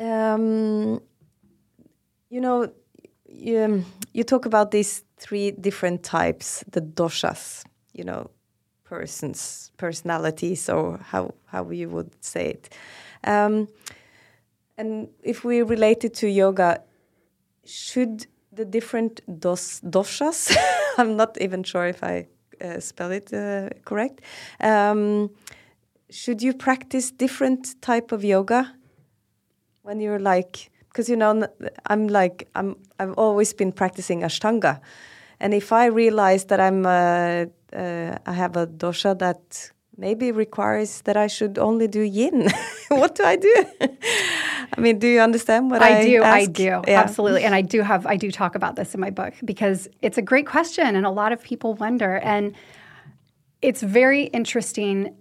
um, you know, you, you talk about these three different types, the doshas, you know, persons, personalities, or how, how you would say it. Um, and if we relate it to yoga, should the different dos, doshas, [LAUGHS] I'm not even sure if I uh, spell it uh, correct, um, should you practice different type of yoga when you're like because you know i'm like i'm i've always been practicing ashtanga. And if i realize that i'm uh, uh, i have a dosha that maybe requires that i should only do yin [LAUGHS] what do i do? I mean do you understand what i, I do ask? i do. Yeah. absolutely. And i do have i do talk about this in my book because it's a great question and a lot of people wonder. And it's very interesting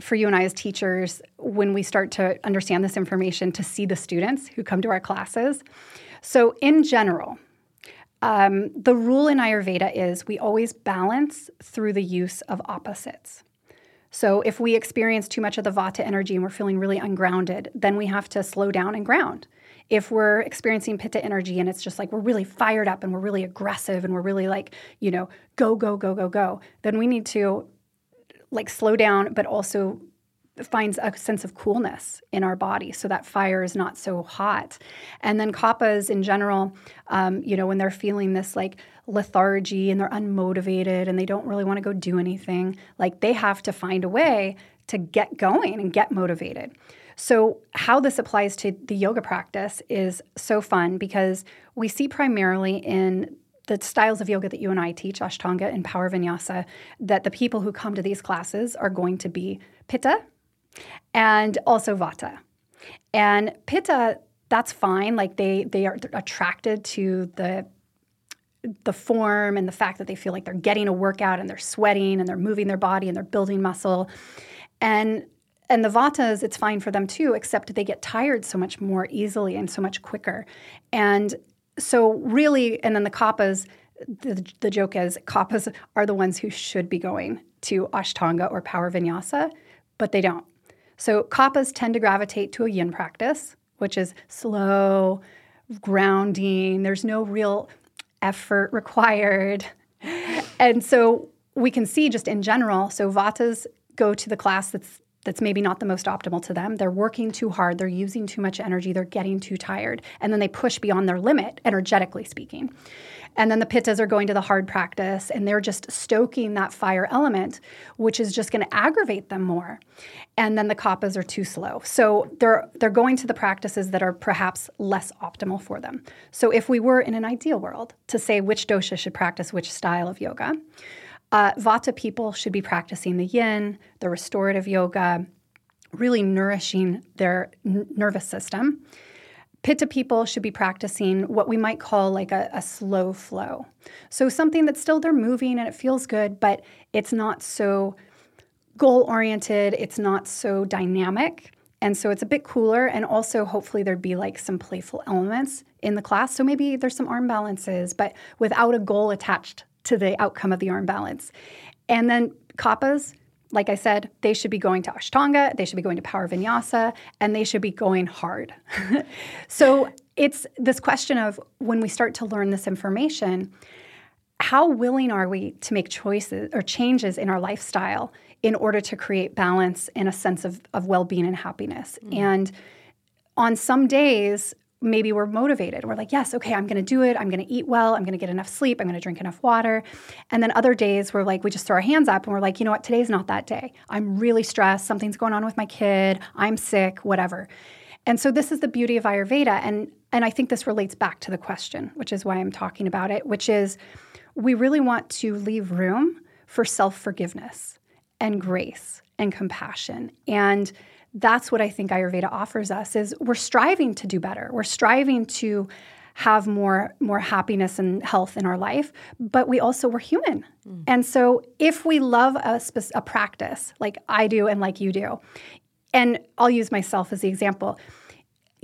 for you and I as teachers, when we start to understand this information, to see the students who come to our classes. So, in general, um, the rule in Ayurveda is we always balance through the use of opposites. So, if we experience too much of the vata energy and we're feeling really ungrounded, then we have to slow down and ground. If we're experiencing pitta energy and it's just like we're really fired up and we're really aggressive and we're really like, you know, go, go, go, go, go, then we need to like slow down, but also finds a sense of coolness in our body so that fire is not so hot. And then kaphas in general, um, you know, when they're feeling this like lethargy and they're unmotivated and they don't really want to go do anything, like they have to find a way to get going and get motivated. So, how this applies to the yoga practice is so fun because we see primarily in the styles of yoga that you and I teach, Ashtanga and Power Vinyasa, that the people who come to these classes are going to be Pitta and also Vata. And Pitta, that's fine. Like they they are attracted to the the form and the fact that they feel like they're getting a workout and they're sweating and they're moving their body and they're building muscle. And and the vatas, it's fine for them too, except they get tired so much more easily and so much quicker. And so really, and then the kaphas, the, the joke is kaphas are the ones who should be going to Ashtanga or Power Vinyasa, but they don't. So kaphas tend to gravitate to a yin practice, which is slow, grounding. There's no real effort [LAUGHS] required. and so we can see just in general, so vatas go to the class that's that's maybe not the most optimal to them. They're working too hard, they're using too much energy, they're getting too tired, and then they push beyond their limit, energetically speaking. And then the pittas are going to the hard practice and they're just stoking that fire element, which is just going to aggravate them more. And then the kaphas are too slow. So they're they're going to the practices that are perhaps less optimal for them. So if we were in an ideal world to say which dosha should practice which style of yoga, Uh, Vata people should be practicing the yin, the restorative yoga, really nourishing their n- nervous system. Pitta people should be practicing what we might call like a, a, slow flow. So something that still they're moving and it feels good, but it's not so goal oriented, it's not so dynamic. And so it's a bit cooler. And also, hopefully, there'd be like some playful elements in the class. So maybe there's some arm balances, but without a goal attached to the outcome of the arm balance. And then kaphas, like I said, they should be going to Ashtanga, they should be going to Power Vinyasa, and they should be going hard. [LAUGHS] so it's this question of when we start to learn this information, how willing are we to make choices or changes in our lifestyle in order to create balance and a sense of, of well being and happiness? Mm. And on some days, maybe we're motivated. We're like, yes, okay, I'm going to do it. I'm going to eat well. I'm going to get enough sleep. I'm going to drink enough water. And then other days we're like, we just throw our hands up and we're like, you know what, today's not that day. I'm really stressed. Something's going on with my kid. I'm sick, whatever. And so this is the beauty of Ayurveda. And, and I think this relates back to the question, which is why I'm talking about it, which is we really want to leave room for self forgiveness and grace and compassion. And that's what I think Ayurveda offers us is we're striving to do better. We're striving to have more more happiness and health in our life, but we also we're human. Mm. And so if we love a, a practice like I do and like you do, and I'll use myself as the example.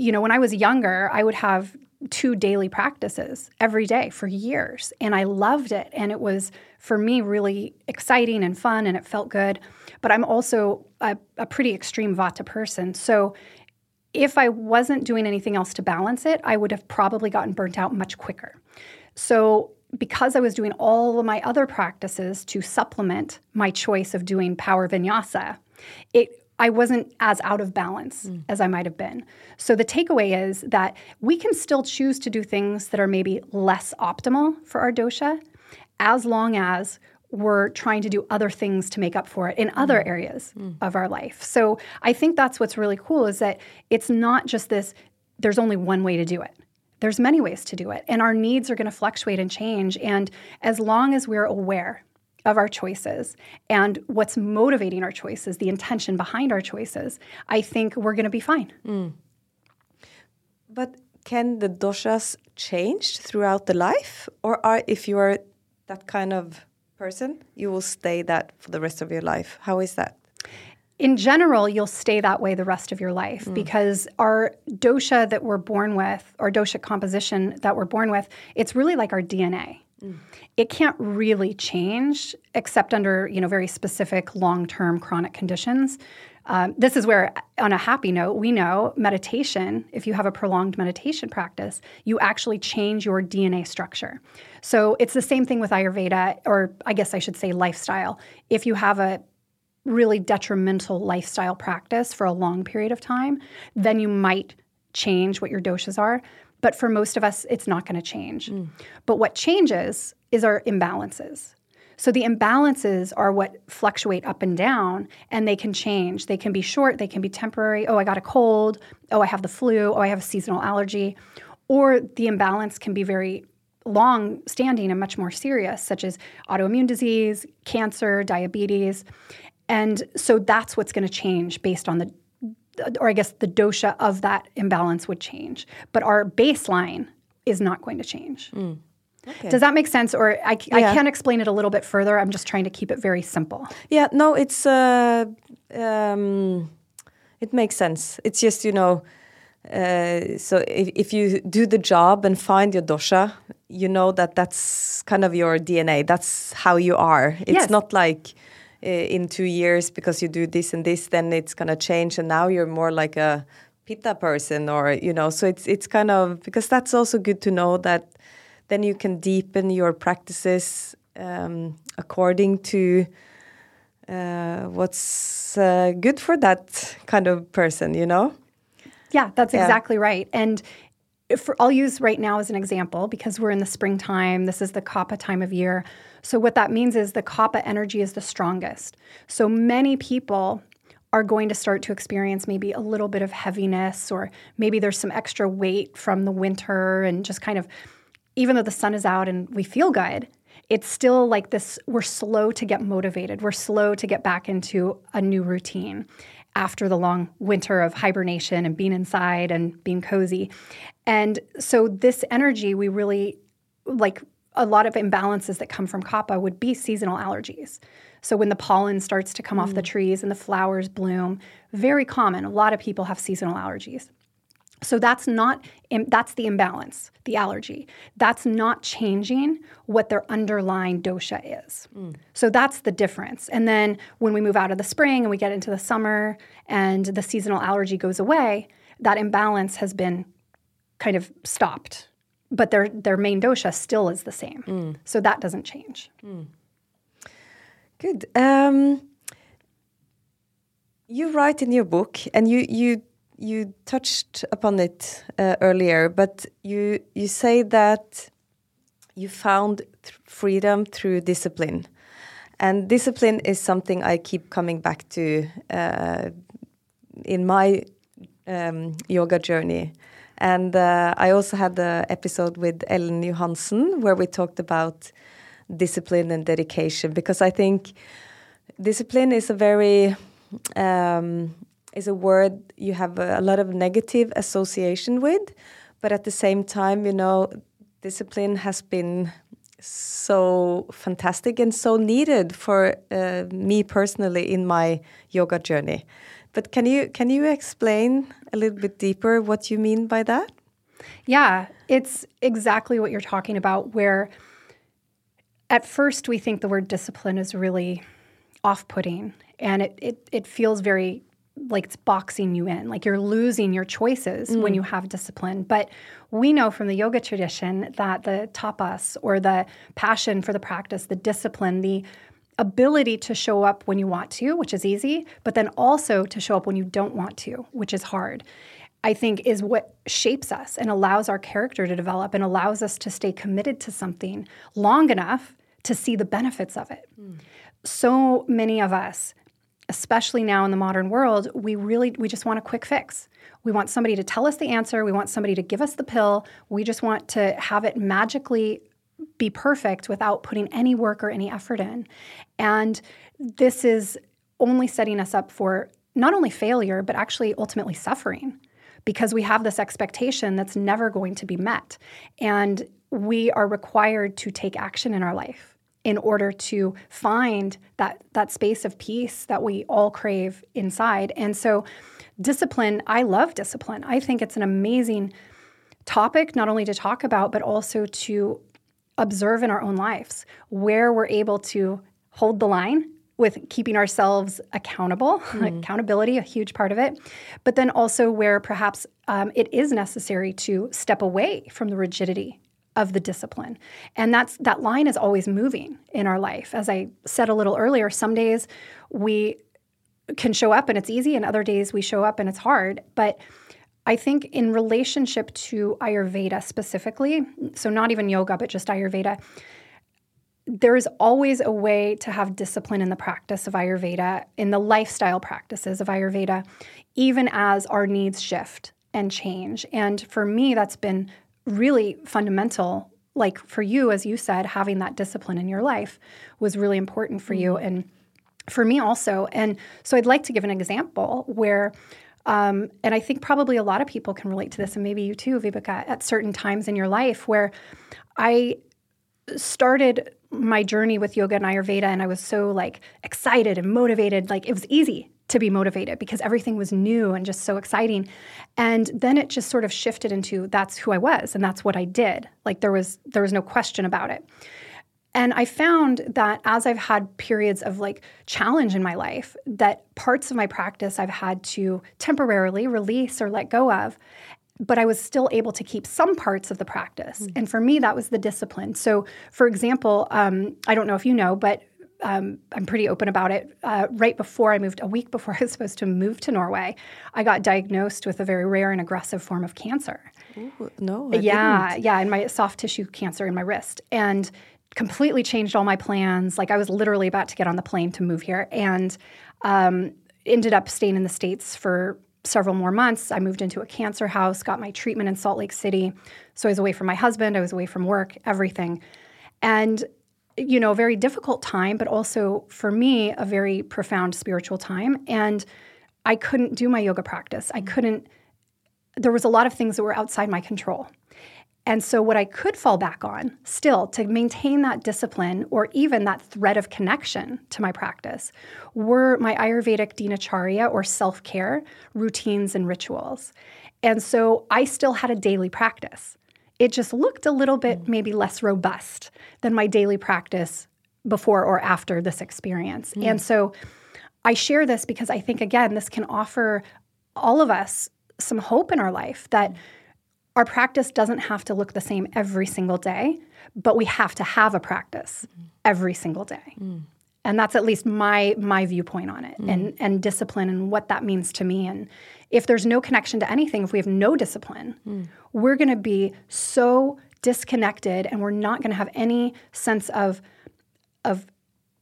You know, when I was younger, I would have two daily practices every day for years. And I loved it. And it was, for me, really exciting and fun, and it felt good. But I'm also a, a pretty extreme Vata person. So if I wasn't doing anything else to balance it, I would have probably gotten burnt out much quicker. So because I was doing all of my other practices to supplement my choice of doing power vinyasa, it I wasn't as out of balance mm. as I might have been. So the takeaway is that we can still choose to do things that are maybe less optimal for our dosha as long as we're trying to do other things to make up for it in mm. other areas mm. of our life. So I think that's what's really cool is that it's not just this there's only one way to do it. There's many ways to do it and our needs are going to fluctuate and change and as long as we're aware of our choices and what's motivating our choices, the intention behind our choices, I think we're going to be fine. Mm. But can the doshas change throughout the life, or are if you are that kind of person, you will stay that for the rest of your life? How is that? in general, you'll stay that way the rest of your life mm. because our dosha that we're born with, or dosha composition that we're born with, it's really like our DNA. Mm. It can't really change except under you know very specific long-term chronic conditions. Um, this is where, on a happy note, we know meditation, if you have a prolonged meditation practice, you actually change your DNA structure. So it's the same thing with Ayurveda, or I guess I should say lifestyle. If you have a really detrimental lifestyle practice for a long period of time, then you might change what your doshas are. But for most of us, it's not going to change. Mm. But what changes is our imbalances. So the imbalances are what fluctuate up and down, and they can change. They can be short, they can be temporary. Oh, I got a cold. Oh, I have the flu. Oh, I have a seasonal allergy. Or the imbalance can be very long standing and much more serious, such as autoimmune disease, cancer, diabetes. And so that's what's going to change based on the or I guess the dosha of that imbalance would change. But our baseline is not going to change. Mm. Okay. Does that make sense? Or I, yeah. I can explain it a little bit further. I'm just trying to keep it very simple. Yeah, no, it's uh, um, it makes sense. It's just you know, uh, so if, if you do the job and find your dosha, you know that that's kind of your DNA. That's how you are. It's yes. not like Eh, in two years because you do this and this, then it's gonna change, and now you're more like a pitta person, or you know. So it's it's kind of because that's also good to know that then you can deepen your practices um, according to uh, what's uh, good for that kind of person, you know. Yeah, that's yeah. exactly right, and. For, I'll use right now as an example because we're in the springtime. This is the kapha time of year. So, what that means is the kapha energy is the strongest. So, many people are going to start to experience maybe a little bit of heaviness, or maybe there's some extra weight from the winter, and just kind of, even though the sun is out and we feel good, It's still like this, we're slow to get motivated. We're slow to get back into a new routine after the long winter of hibernation and being inside and being cozy. And so, this energy, we really like a lot of imbalances that come from kapha would be seasonal allergies. So when the pollen starts to come mm. off the mm. trees and the flowers bloom, very common. A lot of people have seasonal allergies. So that's not that's the imbalance, the allergy. That's not changing what their underlying dosha is. Mm. So that's the difference. And then when we move out of the spring and we get into the summer and the seasonal allergy goes away, that imbalance has been kind of stopped. But their their main dosha still is the same. Mm. So that doesn't change. Mm. Good. Um, you write in your book, and you you you touched upon it uh, earlier, but you you say that you found th freedom through discipline, and discipline is something I keep coming back to uh, in my um, yoga journey. And uh, I also had the episode with Ellen Johansen where we talked about discipline and dedication because I think discipline is a very um, is a word you have a, a lot of negative association with, but at the same time, you know, discipline has been so fantastic and so needed for uh, me personally in my yoga journey. But can you can you explain a little bit deeper what you mean by that? Yeah, it's exactly what you're talking about where at first we think the word discipline is really off-putting and it, it, it feels very like it's boxing you in, like you're losing your choices mm. when you have discipline. But we know from the yoga tradition that the tapas or the passion for the practice, the discipline, the ability to show up when you want to, which is easy, but then also to show up when you don't want to, which is hard. I think is what shapes us and allows our character to develop and allows us to stay committed to something long enough to see the benefits of it. Mm. So many of us especially now in the modern world, we really we just want a quick fix. We want somebody to tell us the answer, we want somebody to give us the pill. We just want to have it magically be perfect without putting any work or any effort in. And this is only setting us up for not only failure but actually ultimately suffering because we have this expectation that's never going to be met. And we are required to take action in our life in order to find that that space of peace that we all crave inside. And so discipline, I love discipline. I think it's an amazing topic not only to talk about but also to observe in our own lives where we're able to hold the line with keeping ourselves accountable, [LAUGHS] mm. accountability, a huge part of it, but then also where perhaps um, it is necessary to step away from the rigidity of the discipline. And that's that line is always moving in our life. As I said a little earlier, some days we can show up and it's easy and other days we show up and it's hard, but I think in relationship to Ayurveda specifically, so not even yoga but just Ayurveda, there is always a way to have discipline in the practice of Ayurveda, in the lifestyle practices of Ayurveda, even as our needs shift and change. And for me, that's been really fundamental like for you as you said having that discipline in your life was really important for you mm-hmm. and for me also and so i'd like to give an example where um, and i think probably a lot of people can relate to this and maybe you too vibeke at certain times in your life where i started my journey with yoga and ayurveda and i was so like excited and motivated like it was easy to be motivated because everything was new and just so exciting. And then it just sort of shifted into that's who I was and that's what I did. Like there was there was no question about it. And I found that as I've had periods of like challenge in my life, that parts of my practice I've had to temporarily release or let go of but I was still able to keep some parts of the practice. Mm-hmm. And for me, that was the discipline. So, for example, um, I don't know if you know, but um, I'm pretty open about it. Uh, right before I moved, a week before [LAUGHS] I was supposed to move to Norway, I got diagnosed with a very rare and aggressive form of cancer. Ooh, no, I yeah, didn't. yeah, in my soft tissue cancer in my wrist, and completely changed all my plans. Like I was literally about to get on the plane to move here, and um, ended up staying in the states for several more months. I moved into a cancer house, got my treatment in Salt Lake City. So I was away from my husband, I was away from work, everything. And you know, a very difficult time, but also for me, a very profound spiritual time. And I couldn't do my yoga practice. I mm. couldn't, there was a lot of things that were outside my control. And so, what I could fall back on still to maintain that discipline or even that thread of connection to my practice were my Ayurvedic dinacharya or self care routines and rituals. And so, I still had a daily practice. It just looked a little bit maybe less robust than my daily practice before or after this experience. Mm. And so, I share this because I think, again, this can offer all of us some hope in our life that our practice doesn't have to look the same every single day, but we have to have a practice mm. every single day. Mm. And that's at least my my viewpoint on it mm. and and discipline and what that means to me and if there's no connection to anything if we have no discipline, mm. we're going to be so disconnected and we're not going to have any sense of of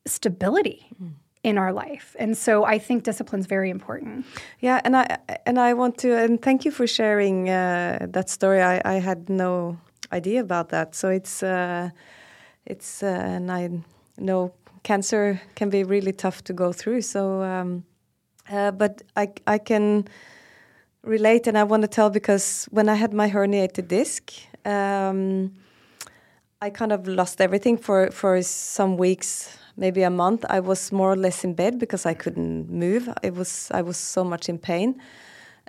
stability mm in our life. And so I think discipline is very important. Yeah, and I and I want to and thank you for sharing uh, that story. I, I had no idea about that. So it's uh, it's uh, and I know cancer can be really tough to go through. So, um, uh, but I I can relate, and I want to tell because when I had my herniated disc. Um, I kind of lost everything for, for some weeks maybe a month, I was more or less in bed because I couldn't move. It was I was so much in pain.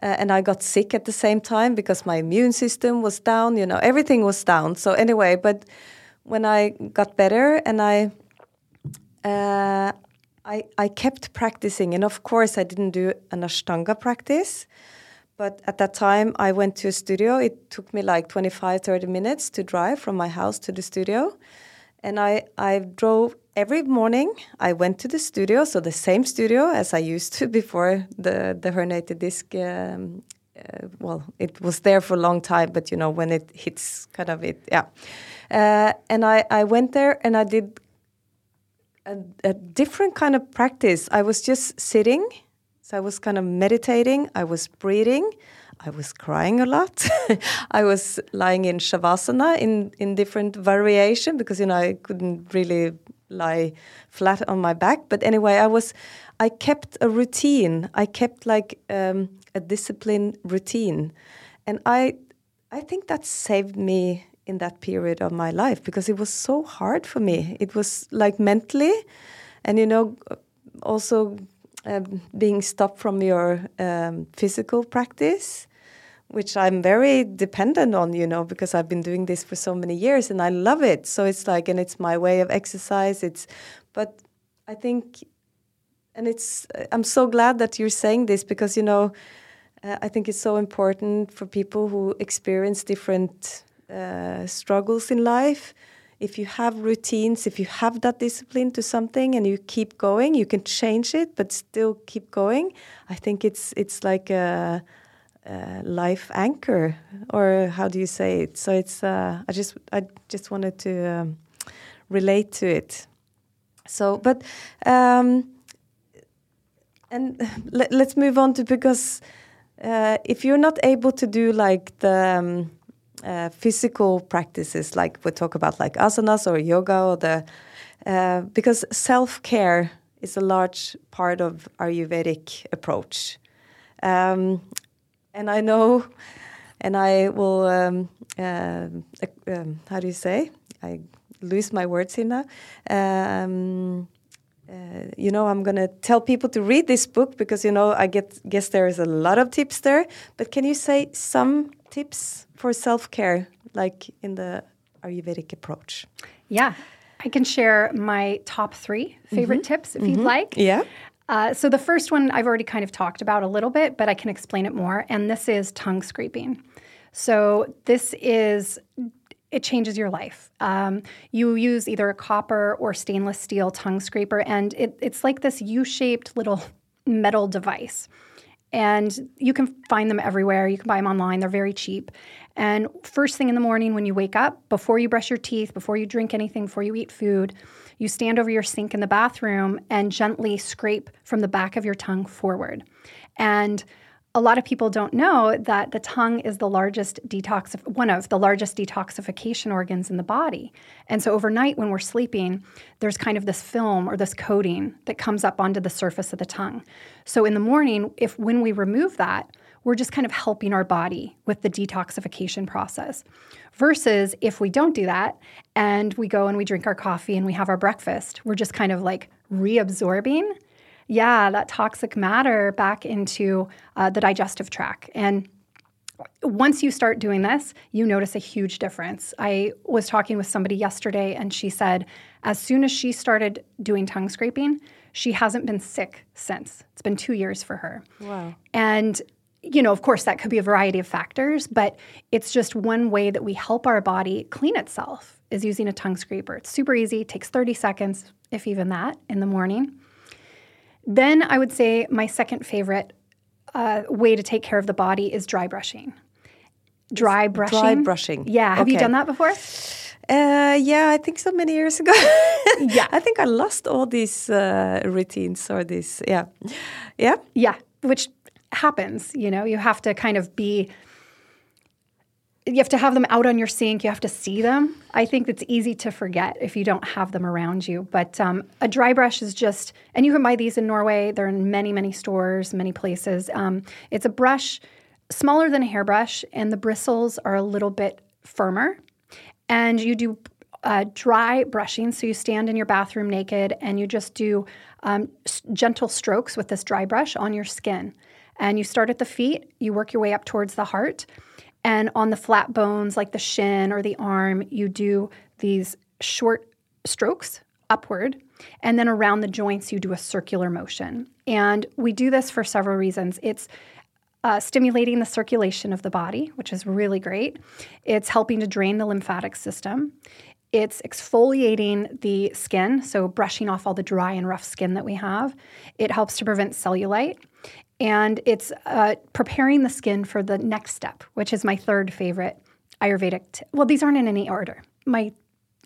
Uh, and I got sick at the same time because my immune system was down. You know, everything was down. So anyway, but when I got better and I, uh, I, I kept practicing, and of course I didn't do an Ashtanga practice, but at that time I went to a studio. It took me like 25, 30 minutes to drive from my house to the studio, and I I drove every morning I went to the studio, so the same studio as I used to [LAUGHS] before the the herniated disc. Um, uh, well, it was there for a long time, but you know when it hits, kind of it, yeah. Uh, and I I went there and I did a, a different kind of practice. I was just sitting, so I was kind of meditating. I was breathing. I was crying a lot. [LAUGHS] I was lying in shavasana in in different variation because you know I couldn't really lie flat on my back. But anyway, I was, I kept a routine. I kept like um, a disciplined routine, and I, I think that saved me in that period of my life because it was so hard for me. It was like mentally, and you know, also um, being stopped from your um, physical practice which I'm very dependent on, you know, because I've been doing this for so many years and I love it. So it's like, and it's my way of exercise. It's, but I think, and it's, I'm so glad that you're saying this because, you know, uh, I think it's so important for people who experience different uh, struggles in life. If you have routines, if you have that discipline to something and you keep going, you can change it, but still keep going. I think it's it's like a uh, life anchor, or how do you say it? So it's uh, I just I just wanted to um, relate to it. So, but um, and [LAUGHS] let, us move on to because uh, if you're not able to do like the um, uh, physical practices, like we talk about like asanas or yoga or the uh, because self care is a large part of our Ayurvedic approach. Um, and I know, and I will, um, uh, um, how do you say? I lose my words here now. Um, uh, you know, I'm to tell people to read this book because, you know, I get, guess there is a lot of tips there. But can you say some tips for self care, like in the Ayurvedic approach? Yeah. I can share my top three favorite mm -hmm. tips if mm -hmm. you'd like. Yeah. Uh, so the first one I've already kind of talked about a little bit, but I can explain it more. And this is tongue scraping. So this is it changes your life. Um, you use either a copper or stainless steel tongue scraper, and it, it's like this U-shaped little [LAUGHS] metal device. And you can find them everywhere. You can buy them online. They're very cheap. And first thing in the morning when you wake up, before you brush your teeth, before you drink anything, before you eat food, you stand over your sink in the bathroom and gently scrape from the back of your tongue forward. And a lot of people don't know that the tongue is the largest detox one of the largest detoxification organs in the body. And so overnight when we're sleeping, there's kind of this film or this coating that comes up onto the surface of the tongue. So in the morning, if when we remove that, we're just kind of helping our body with the detoxification process. Versus if we don't do that and we go and we drink our coffee and we have our breakfast, we're just kind of like reabsorbing yeah, that toxic matter back into uh, the digestive tract. And once you start doing this, you notice a huge difference. I was talking with somebody yesterday, and she said as soon as she started doing tongue scraping, she hasn't been sick since. It's been two years for her. Wow. And you know, of course, that could be a variety of factors, but it's just one way that we help our body clean itself is using a tongue scraper. It's super easy, takes 30 seconds, if even that, in the morning. Then I would say my second favorite uh, way to take care of the body is dry brushing. Dry brushing. Dry brushing. Yeah. Have okay. you done that before? Uh, yeah, I think so many years ago. [LAUGHS] yeah. I think I lost all these uh, routines or this. Yeah. Yeah. Yeah. Which happens. You know, you have to kind of be you have to have them out on your sink. You have to see them. I think it's easy to forget if you don't have them around you. But um, a dry brush is just, and you can buy these in Norway. They're in many, many stores, many places. Um, it's a brush smaller than a hairbrush, and the bristles are a little bit firmer. And you do uh, dry brushing. So you stand in your bathroom naked and you just do um, s- gentle strokes with this dry brush on your skin. And you start at the feet, you work your way up towards the heart. And on the flat bones, like the shin or the arm, you do these short strokes upward. And then around the joints, you do a circular motion. And we do this for several reasons. It's uh, stimulating the circulation of the body, which is really great. It's helping to drain the lymphatic system. It's exfoliating the skin, so brushing off all the dry and rough skin that we have. It helps to prevent cellulite and it's uh, preparing the skin for the next step, which is my third favorite Ayurvedic. T- well, these aren't in any order. My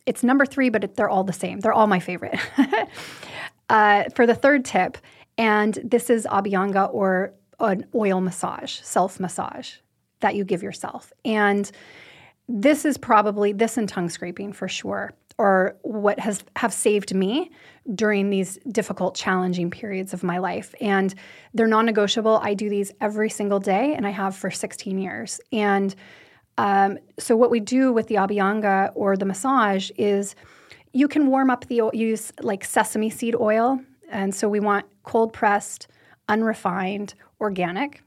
it's number three, but it, they're all the same. They're all my favorite. [LAUGHS] uh, for the third tip, and this is Abhyanga or an oil massage, self massage that you give yourself, and this is probably this and tongue scraping for sure or what has have saved me during these difficult challenging periods of my life. And they're non-negotiable. I do these every single day and i have for 16 years. And um, so what we do with the abhyanga or the massage is you can warm up the use like sesame seed oil. And so we want cold pressed unrefined organic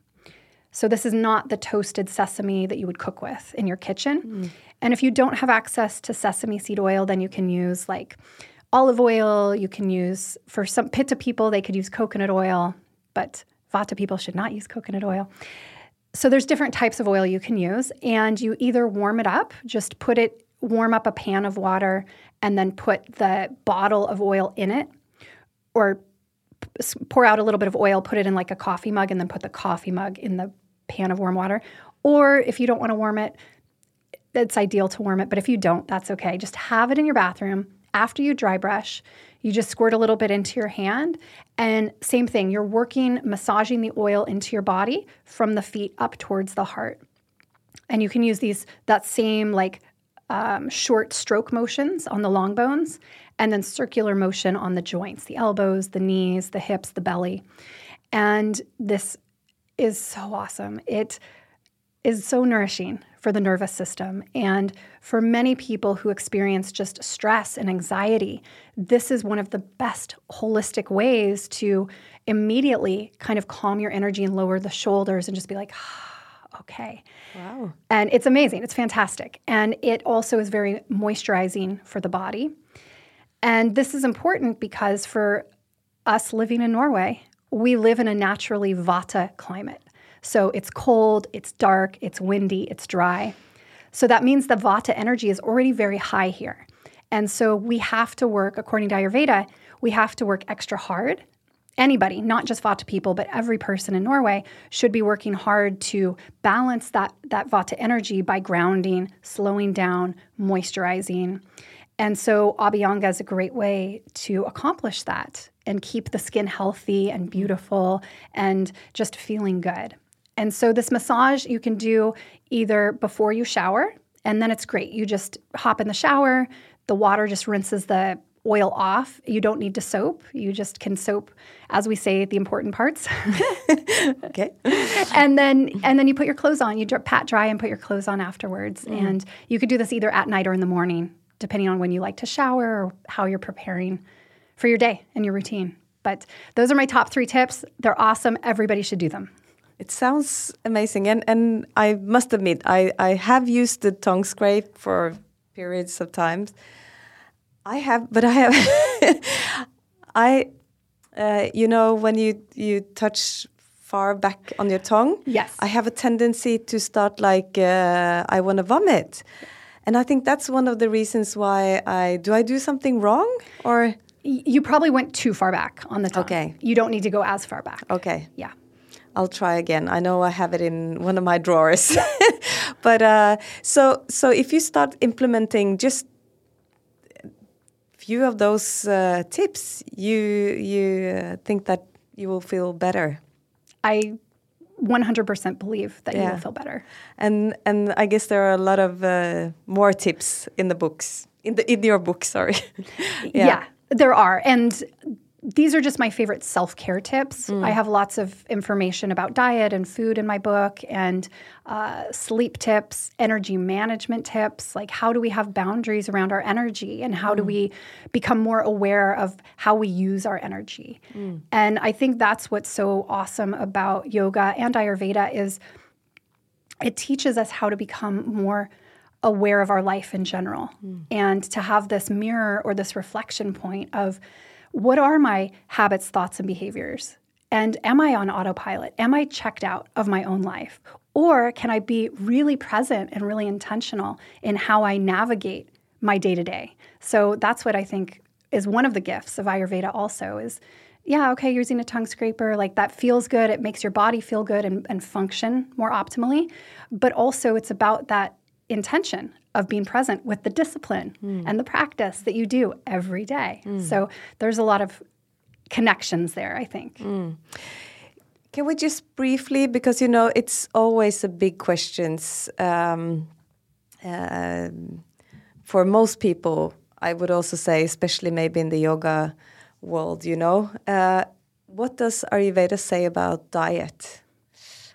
so this is not the toasted sesame that you would cook with in your kitchen mm. And if you don't have access to sesame seed oil, then you can use like olive oil. You can use, for some pitta people, they could use coconut oil, but vata people should not use coconut oil. So there's different types of oil you can use. And you either warm it up, just put it, warm up a pan of water, and then put the bottle of oil in it, or pour out a little bit of oil, put it in like a coffee mug, and then put the coffee mug in the pan of warm water. Or if you don't want to warm it, it's ideal to warm it, but if you don't, that's okay. Just have it in your bathroom. After you dry brush, you just squirt a little bit into your hand. And same thing, you're working, massaging the oil into your body from the feet up towards the heart. And you can use these, that same like um, short stroke motions on the long bones and then circular motion on the joints, the elbows, the knees, the hips, the belly. And this is so awesome. It is so nourishing for the nervous system. And for many people who experience just stress and anxiety, this is one of the best holistic ways to immediately kind of calm your energy and lower the shoulders and just be like, ah, okay. Wow. And it's amazing. It's fantastic. And it also is very moisturizing for the body. And this is important because for us living in Norway, we live in a naturally vata climate. So it's cold, it's dark, it's windy, it's dry. So that means the vata energy is already very high here. And so we have to work, according to Ayurveda, we have to work extra hard. Anybody, not just Vata people, but every person in Norway should be working hard to balance that, that Vata energy by grounding, slowing down, moisturizing. And so Abhyanga is a great way to accomplish that and keep the skin healthy and mm-hmm. beautiful and just feeling good. And so this massage you can do either before you shower, and then it's great. You just hop in the shower, the water just rinses the oil off. You don't need to soap. You just can soap, as we say, the important parts. [LAUGHS] Okay. and then and then you put your clothes on. You pat dry and put your clothes on afterwards. Mm. And you could do this either at night or in the morning, depending on when you like to shower or how you're preparing for your day and your routine. But those are my top three tips. They're awesome. Everybody should do them. It sounds amazing, and and I must admit, I I have used the tongue scrape for periods of times. I have, but I have, [LAUGHS] I, uh, you know, when you you touch far back on your tongue, Yes. I have a tendency to start like uh, I want to vomit, and I think that's one of the reasons why I do. I do something wrong, or You probably went too far back on the tongue. Okay. You don't need to go as far back. okay. Yeah. I'll try again. I know I have it in one of my drawers. [LAUGHS] but uh, so so if you start implementing just few of those uh, tips, you you uh, think that you will feel better. I 100% believe that you will feel better. And and I guess there are a lot of uh, more tips in the books in the in your book. Sorry. [LAUGHS] Yeah. there are. And these are just my favorite self care tips. Mm. I have lots of information about diet and food in my book, and uh, sleep tips, energy management tips. Like, how do we have boundaries around our energy, and how do Mm. we become more aware of how we use our energy? Mm. And I think that's what's so awesome about yoga and Ayurveda is it teaches us how to become more aware of our life in general and to have this mirror or this reflection point of what are my habits, thoughts, and behaviors? And am I on autopilot? Am I checked out of my own life? Or can I be really present and really intentional in how I navigate my day to day? So that's what I think is one of the gifts of Ayurveda also is yeah, okay, using a tongue scraper, like that feels good. It makes your body feel good and, and function more optimally. But also, it's about that intention of being present with the discipline and the practice that you do every day. So there's a lot of connections there, I think. Can we just briefly, because you know it's always a big questions um, um, for most people. I would also say, especially maybe in the yoga world, you know, uh, what does Ayurveda say about diet?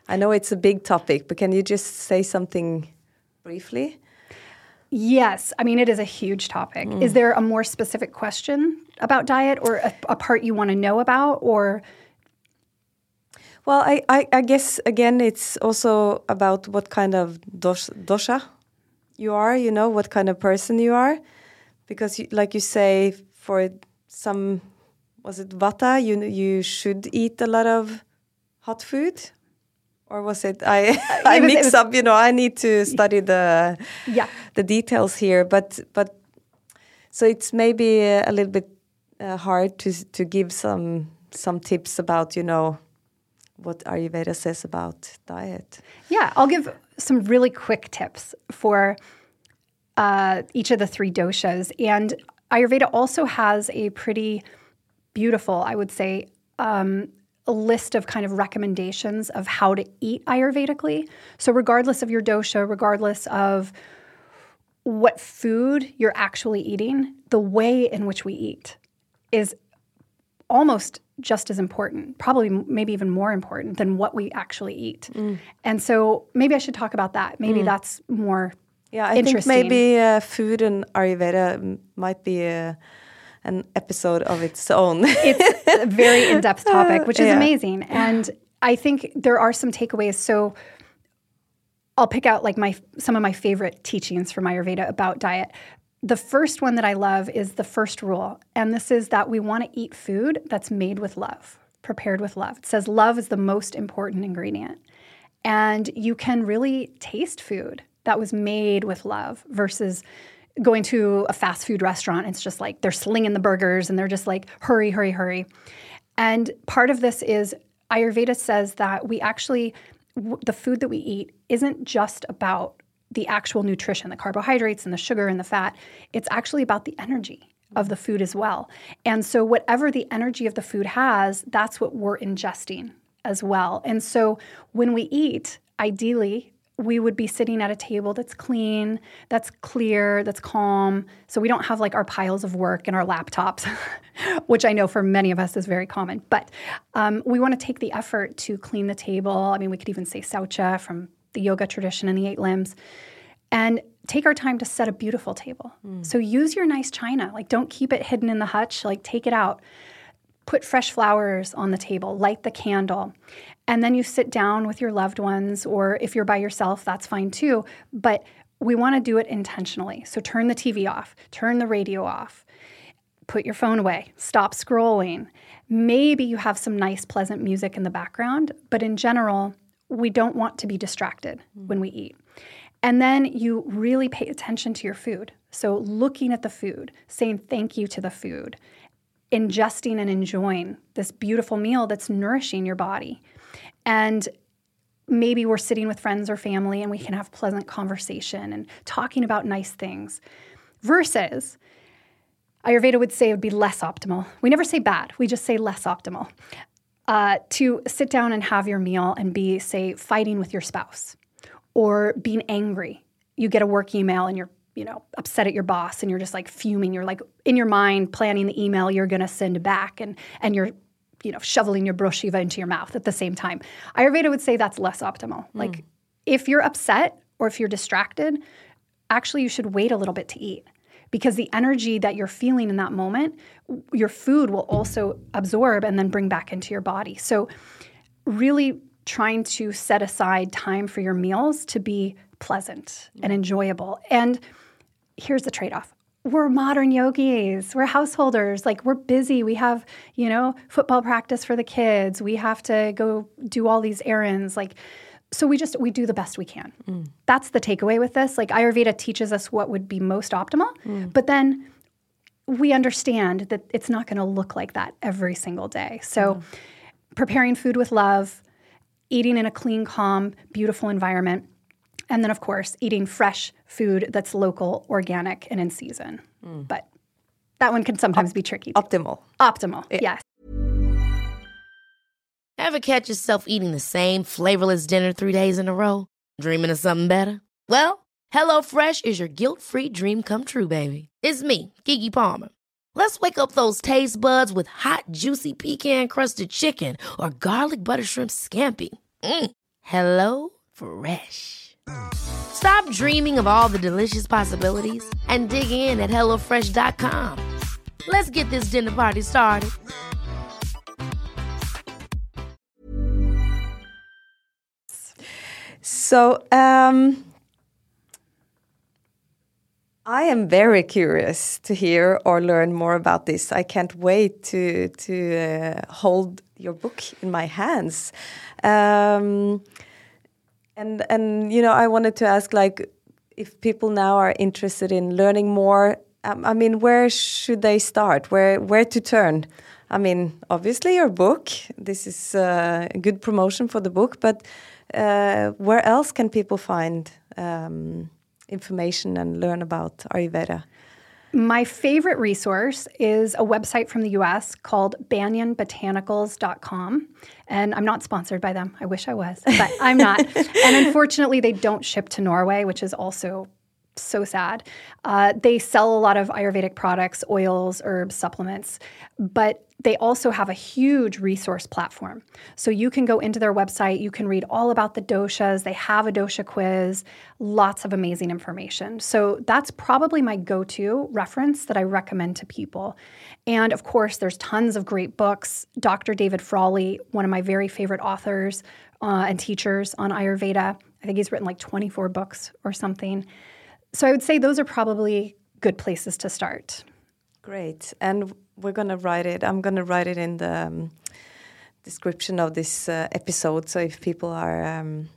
I know it's a big topic, but can you just say something briefly? Yes, I mean, it is a huge topic. Is mm. there a more specific question about diet or a, a part you want to know about? Or Well, I, I, I guess again, it's also about what kind of dos, dosha you are, you know, what kind of person you are. Because, you, like you say, for some, was it vata, you, you should eat a lot of hot food? Or was it, I, [LAUGHS] I It was- it mix was- up, you know, I need to [LAUGHS] study the, Yeah. The details here. But, but so it's maybe a little bit uh, hard to, to give some, some tips about, you know, what Ayurveda says about diet. Yeah, I'll give some really quick tips for uh, each of the three doshas. And Ayurveda also has a pretty beautiful, I would say, um, a list of kind of recommendations of how to eat Ayurvedically. So, regardless of your dosha, regardless of what food you're actually eating, the way in which we eat is almost just as important, probably maybe even more important than what we actually eat. And so maybe I should talk about that. Maybe that's more Yeah, I think interesting. maybe uh, food and Ayurveda m- might be uh, an episode of its own. it's a very in-depth topic, [LAUGHS] which is Yeah. amazing. And I think there are some takeaways. So I'll pick out like my some of my favorite teachings from Ayurveda about diet. The first one that I love is the first rule, and this is that we want to eat food that's made with love, prepared with love. It says love is the most important ingredient. And you can really taste food that was made with love versus going to a fast food restaurant. It's just like they're slinging the burgers and they're just like, hurry, hurry, hurry. And part of this is Ayurveda says that we actually, w- the food that we eat isn't just about the actual nutrition, the carbohydrates and the sugar and the fat. It's actually about the energy of the food as well. And so, whatever the energy of the food has, that's what we're ingesting as well. And so when we eat, ideally, we would be sitting at a table that's clean, that's clear, that's calm. So we don't have like our piles of work and our laptops, [LAUGHS] which I know for many of us is very common. But um, we want to take the effort to clean the table. I mean, we could even say saucha from the yoga tradition and the eight limbs. And take our time to set a beautiful table. Mm. So use your nice china. Like, don't keep it hidden in the hutch. Like, take it out. Put fresh flowers on the table, light the candle. And then you sit down with your loved ones, or if you're by yourself, that's fine too. But we want to do it intentionally. So turn the TV off, turn the radio off, put your phone away, stop scrolling. Maybe you have some nice, pleasant music in the background, but in general, we don't want to be distracted mm. when we eat. And then you really pay attention to your food. So looking at the food, saying thank you to the food, ingesting and enjoying this beautiful meal that's nourishing your body. And maybe we're sitting with friends or family and we can have pleasant conversation and talking about nice things. Versus, Ayurveda would say it would be less optimal. We never say bad, we just say less optimal. Uh, to sit down and have your meal and be, say, fighting with your spouse or being angry. You get a work email and you're you know upset at your boss and you're just like fuming you're like in your mind planning the email you're going to send back and and you're you know, shoveling your broshiva into your mouth at the same time. Ayurveda would say that's less optimal. Mm. Like if you're upset or if you're distracted, actually you should wait a little bit to eat because the energy that you're feeling in that moment, your food will also absorb and then bring back into your body. So really trying to set aside time for your meals to be pleasant and mm. enjoyable. And here's the trade-off we're modern yogis we're householders like we're busy we have you know football practice for the kids we have to go do all these errands like so we just we do the best we can mm. that's the takeaway with this like ayurveda teaches us what would be most optimal mm. but then we understand that it's not going to look like that every single day so mm. preparing food with love eating in a clean calm beautiful environment and then, of course, eating fresh food that's local, organic, and in season. Mm. But that one can sometimes Op- be tricky. Too. Optimal. Optimal, yeah. yes. Ever catch yourself eating the same flavorless dinner three days in a row? Dreaming of something better? Well, HelloFresh is your guilt free dream come true, baby. It's me, Keke Palmer. Let's wake up those taste buds with hot, juicy pecan crusted chicken or garlic butter shrimp scampi. Mm. Hello Fresh. Stop dreaming of all the delicious possibilities and dig in at HelloFresh.com. Let's get this dinner party started. So, um, I am very curious to hear or learn more about this. I can't wait to to uh, hold your book in my hands. Um, and and you know, I wanted to ask like if people now are interested in learning more. Um, I mean, where should they start? Where where to turn? I mean, obviously your book. This is uh, a good promotion for the book, but uh, where else can people find um, information and learn about Ayurveda? My favorite resource is a website from the US called banyanbotanicals.com. And I'm not sponsored by them. I wish I was, but [LAUGHS] I'm not. and unfortunately, they don't ship to Norway, which is also so sad. Uh, they sell a lot of Ayurvedic products, oils, herbs, supplements, but they also have a huge resource platform. So you can go into their website, you can read all about the doshas, they have a dosha quiz, lots of amazing information. So that's probably my go to reference that I recommend to people. And of course, there's tons of great books. Dr. David Frawley, one of my very favorite authors uh, and teachers on Ayurveda, I think he's written like 24 books or something. So I would say those are probably good places to start. Great. And we're going to write it. I'm going to write it in the um, description of this uh, episode. So if people are um,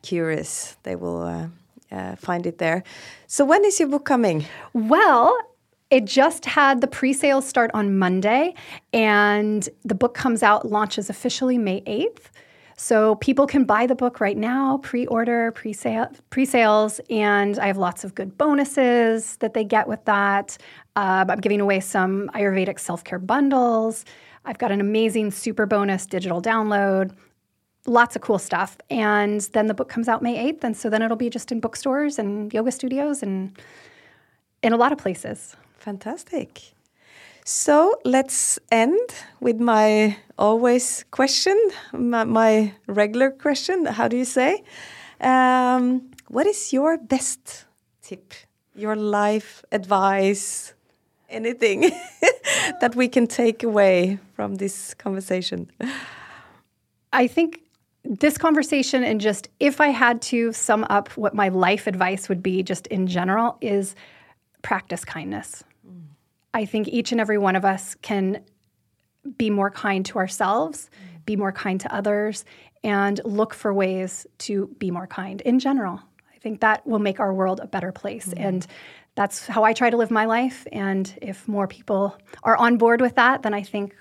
curious, they will uh, uh, find it there. So when is your book coming? Well, it just had the pre-sales start on Monday, and the book comes out, launches officially May 8th. So people can buy the book right now, pre-order, pre-sale, pre-sales, and I have lots of good bonuses that they get with that. Uh, I'm giving away some Ayurvedic self-care bundles. I've got an amazing super bonus digital download. lots of cool stuff. And then the book comes out May 8th. And so then it'll be just in bookstores and yoga studios and in a lot of places. Fantastic. So let's end with my always question, my, my regular question. How do you say? Um, what is your best tip, your life advice, anything [LAUGHS] that we can take away from this conversation? I think this conversation and just if I had to sum up what my life advice would be just in general is practice kindness. I think each and every one of us can be more kind to ourselves, be more kind to others, and look for ways to be more kind in general. I think that will make our world a better place. Mm. And that's how I try to live my life. And if more people are on board with that, then I think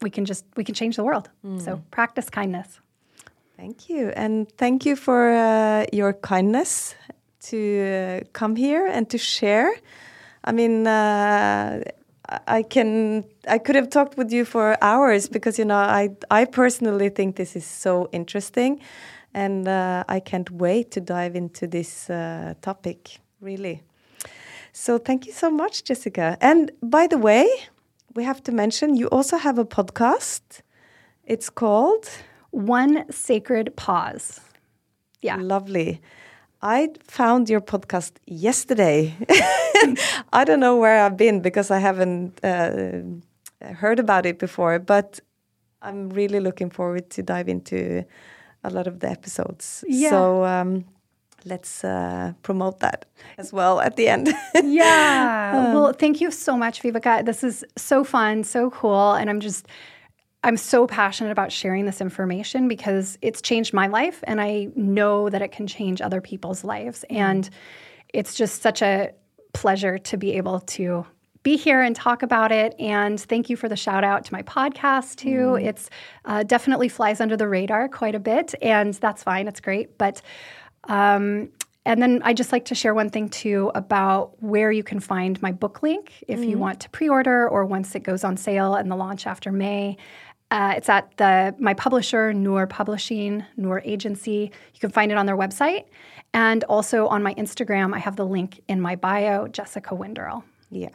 we can just we can change the world. Mm. So practice kindness. Thank you, and thank you for uh, your kindness to uh, come here and to share. I mean, uh, I can I could have talked with you for hours because you know I I personally think this is so interesting, and uh, I can't wait to dive into this uh, topic really. So thank you so much, Jessica. And by the way, we have to mention you also have a podcast. It's called One Sacred Pause. Yeah. Lovely. I found your podcast yesterday. [LAUGHS] I don't know where I've been because I haven't uh, heard about it before, but I'm really looking forward to dive into a lot of the episodes. Yeah. So um, let's uh, promote that as well at the end. [LAUGHS] yeah. Um, well, thank you so much, Vibeke. This is so fun, so cool. And I'm just, I'm so passionate about sharing this information because it's changed my life and I know that it can change other people's lives. Mm-hmm. And it's just such a pleasure to be able to be here and talk about it. And thank you for the shout out to my podcast, too. Mm. It's uh, definitely flies under the radar quite a bit, and that's fine. It's great. But um, and then I just like to share one thing too about where you can find my book link if mm-hmm. you want to pre-order or once it goes on sale and the launch after May. Uh, it's at the my publisher Nor Publishing, Nor Agency. You can find it on their website, and also on my Instagram. I have the link in my bio, Jessica Winderl. Yeah.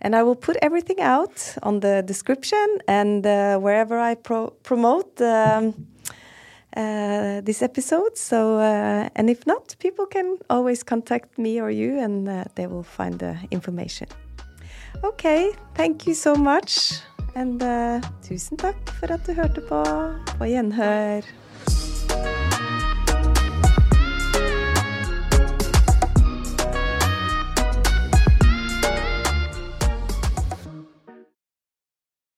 And I will put everything out on the description and uh, wherever I pro promote um, uh, this episode. So, uh, and if not, people can always contact me or you, and uh, they will find the information. Okay, thank you so much. And uh, tusen takk for at du hørte på. På gjenhør.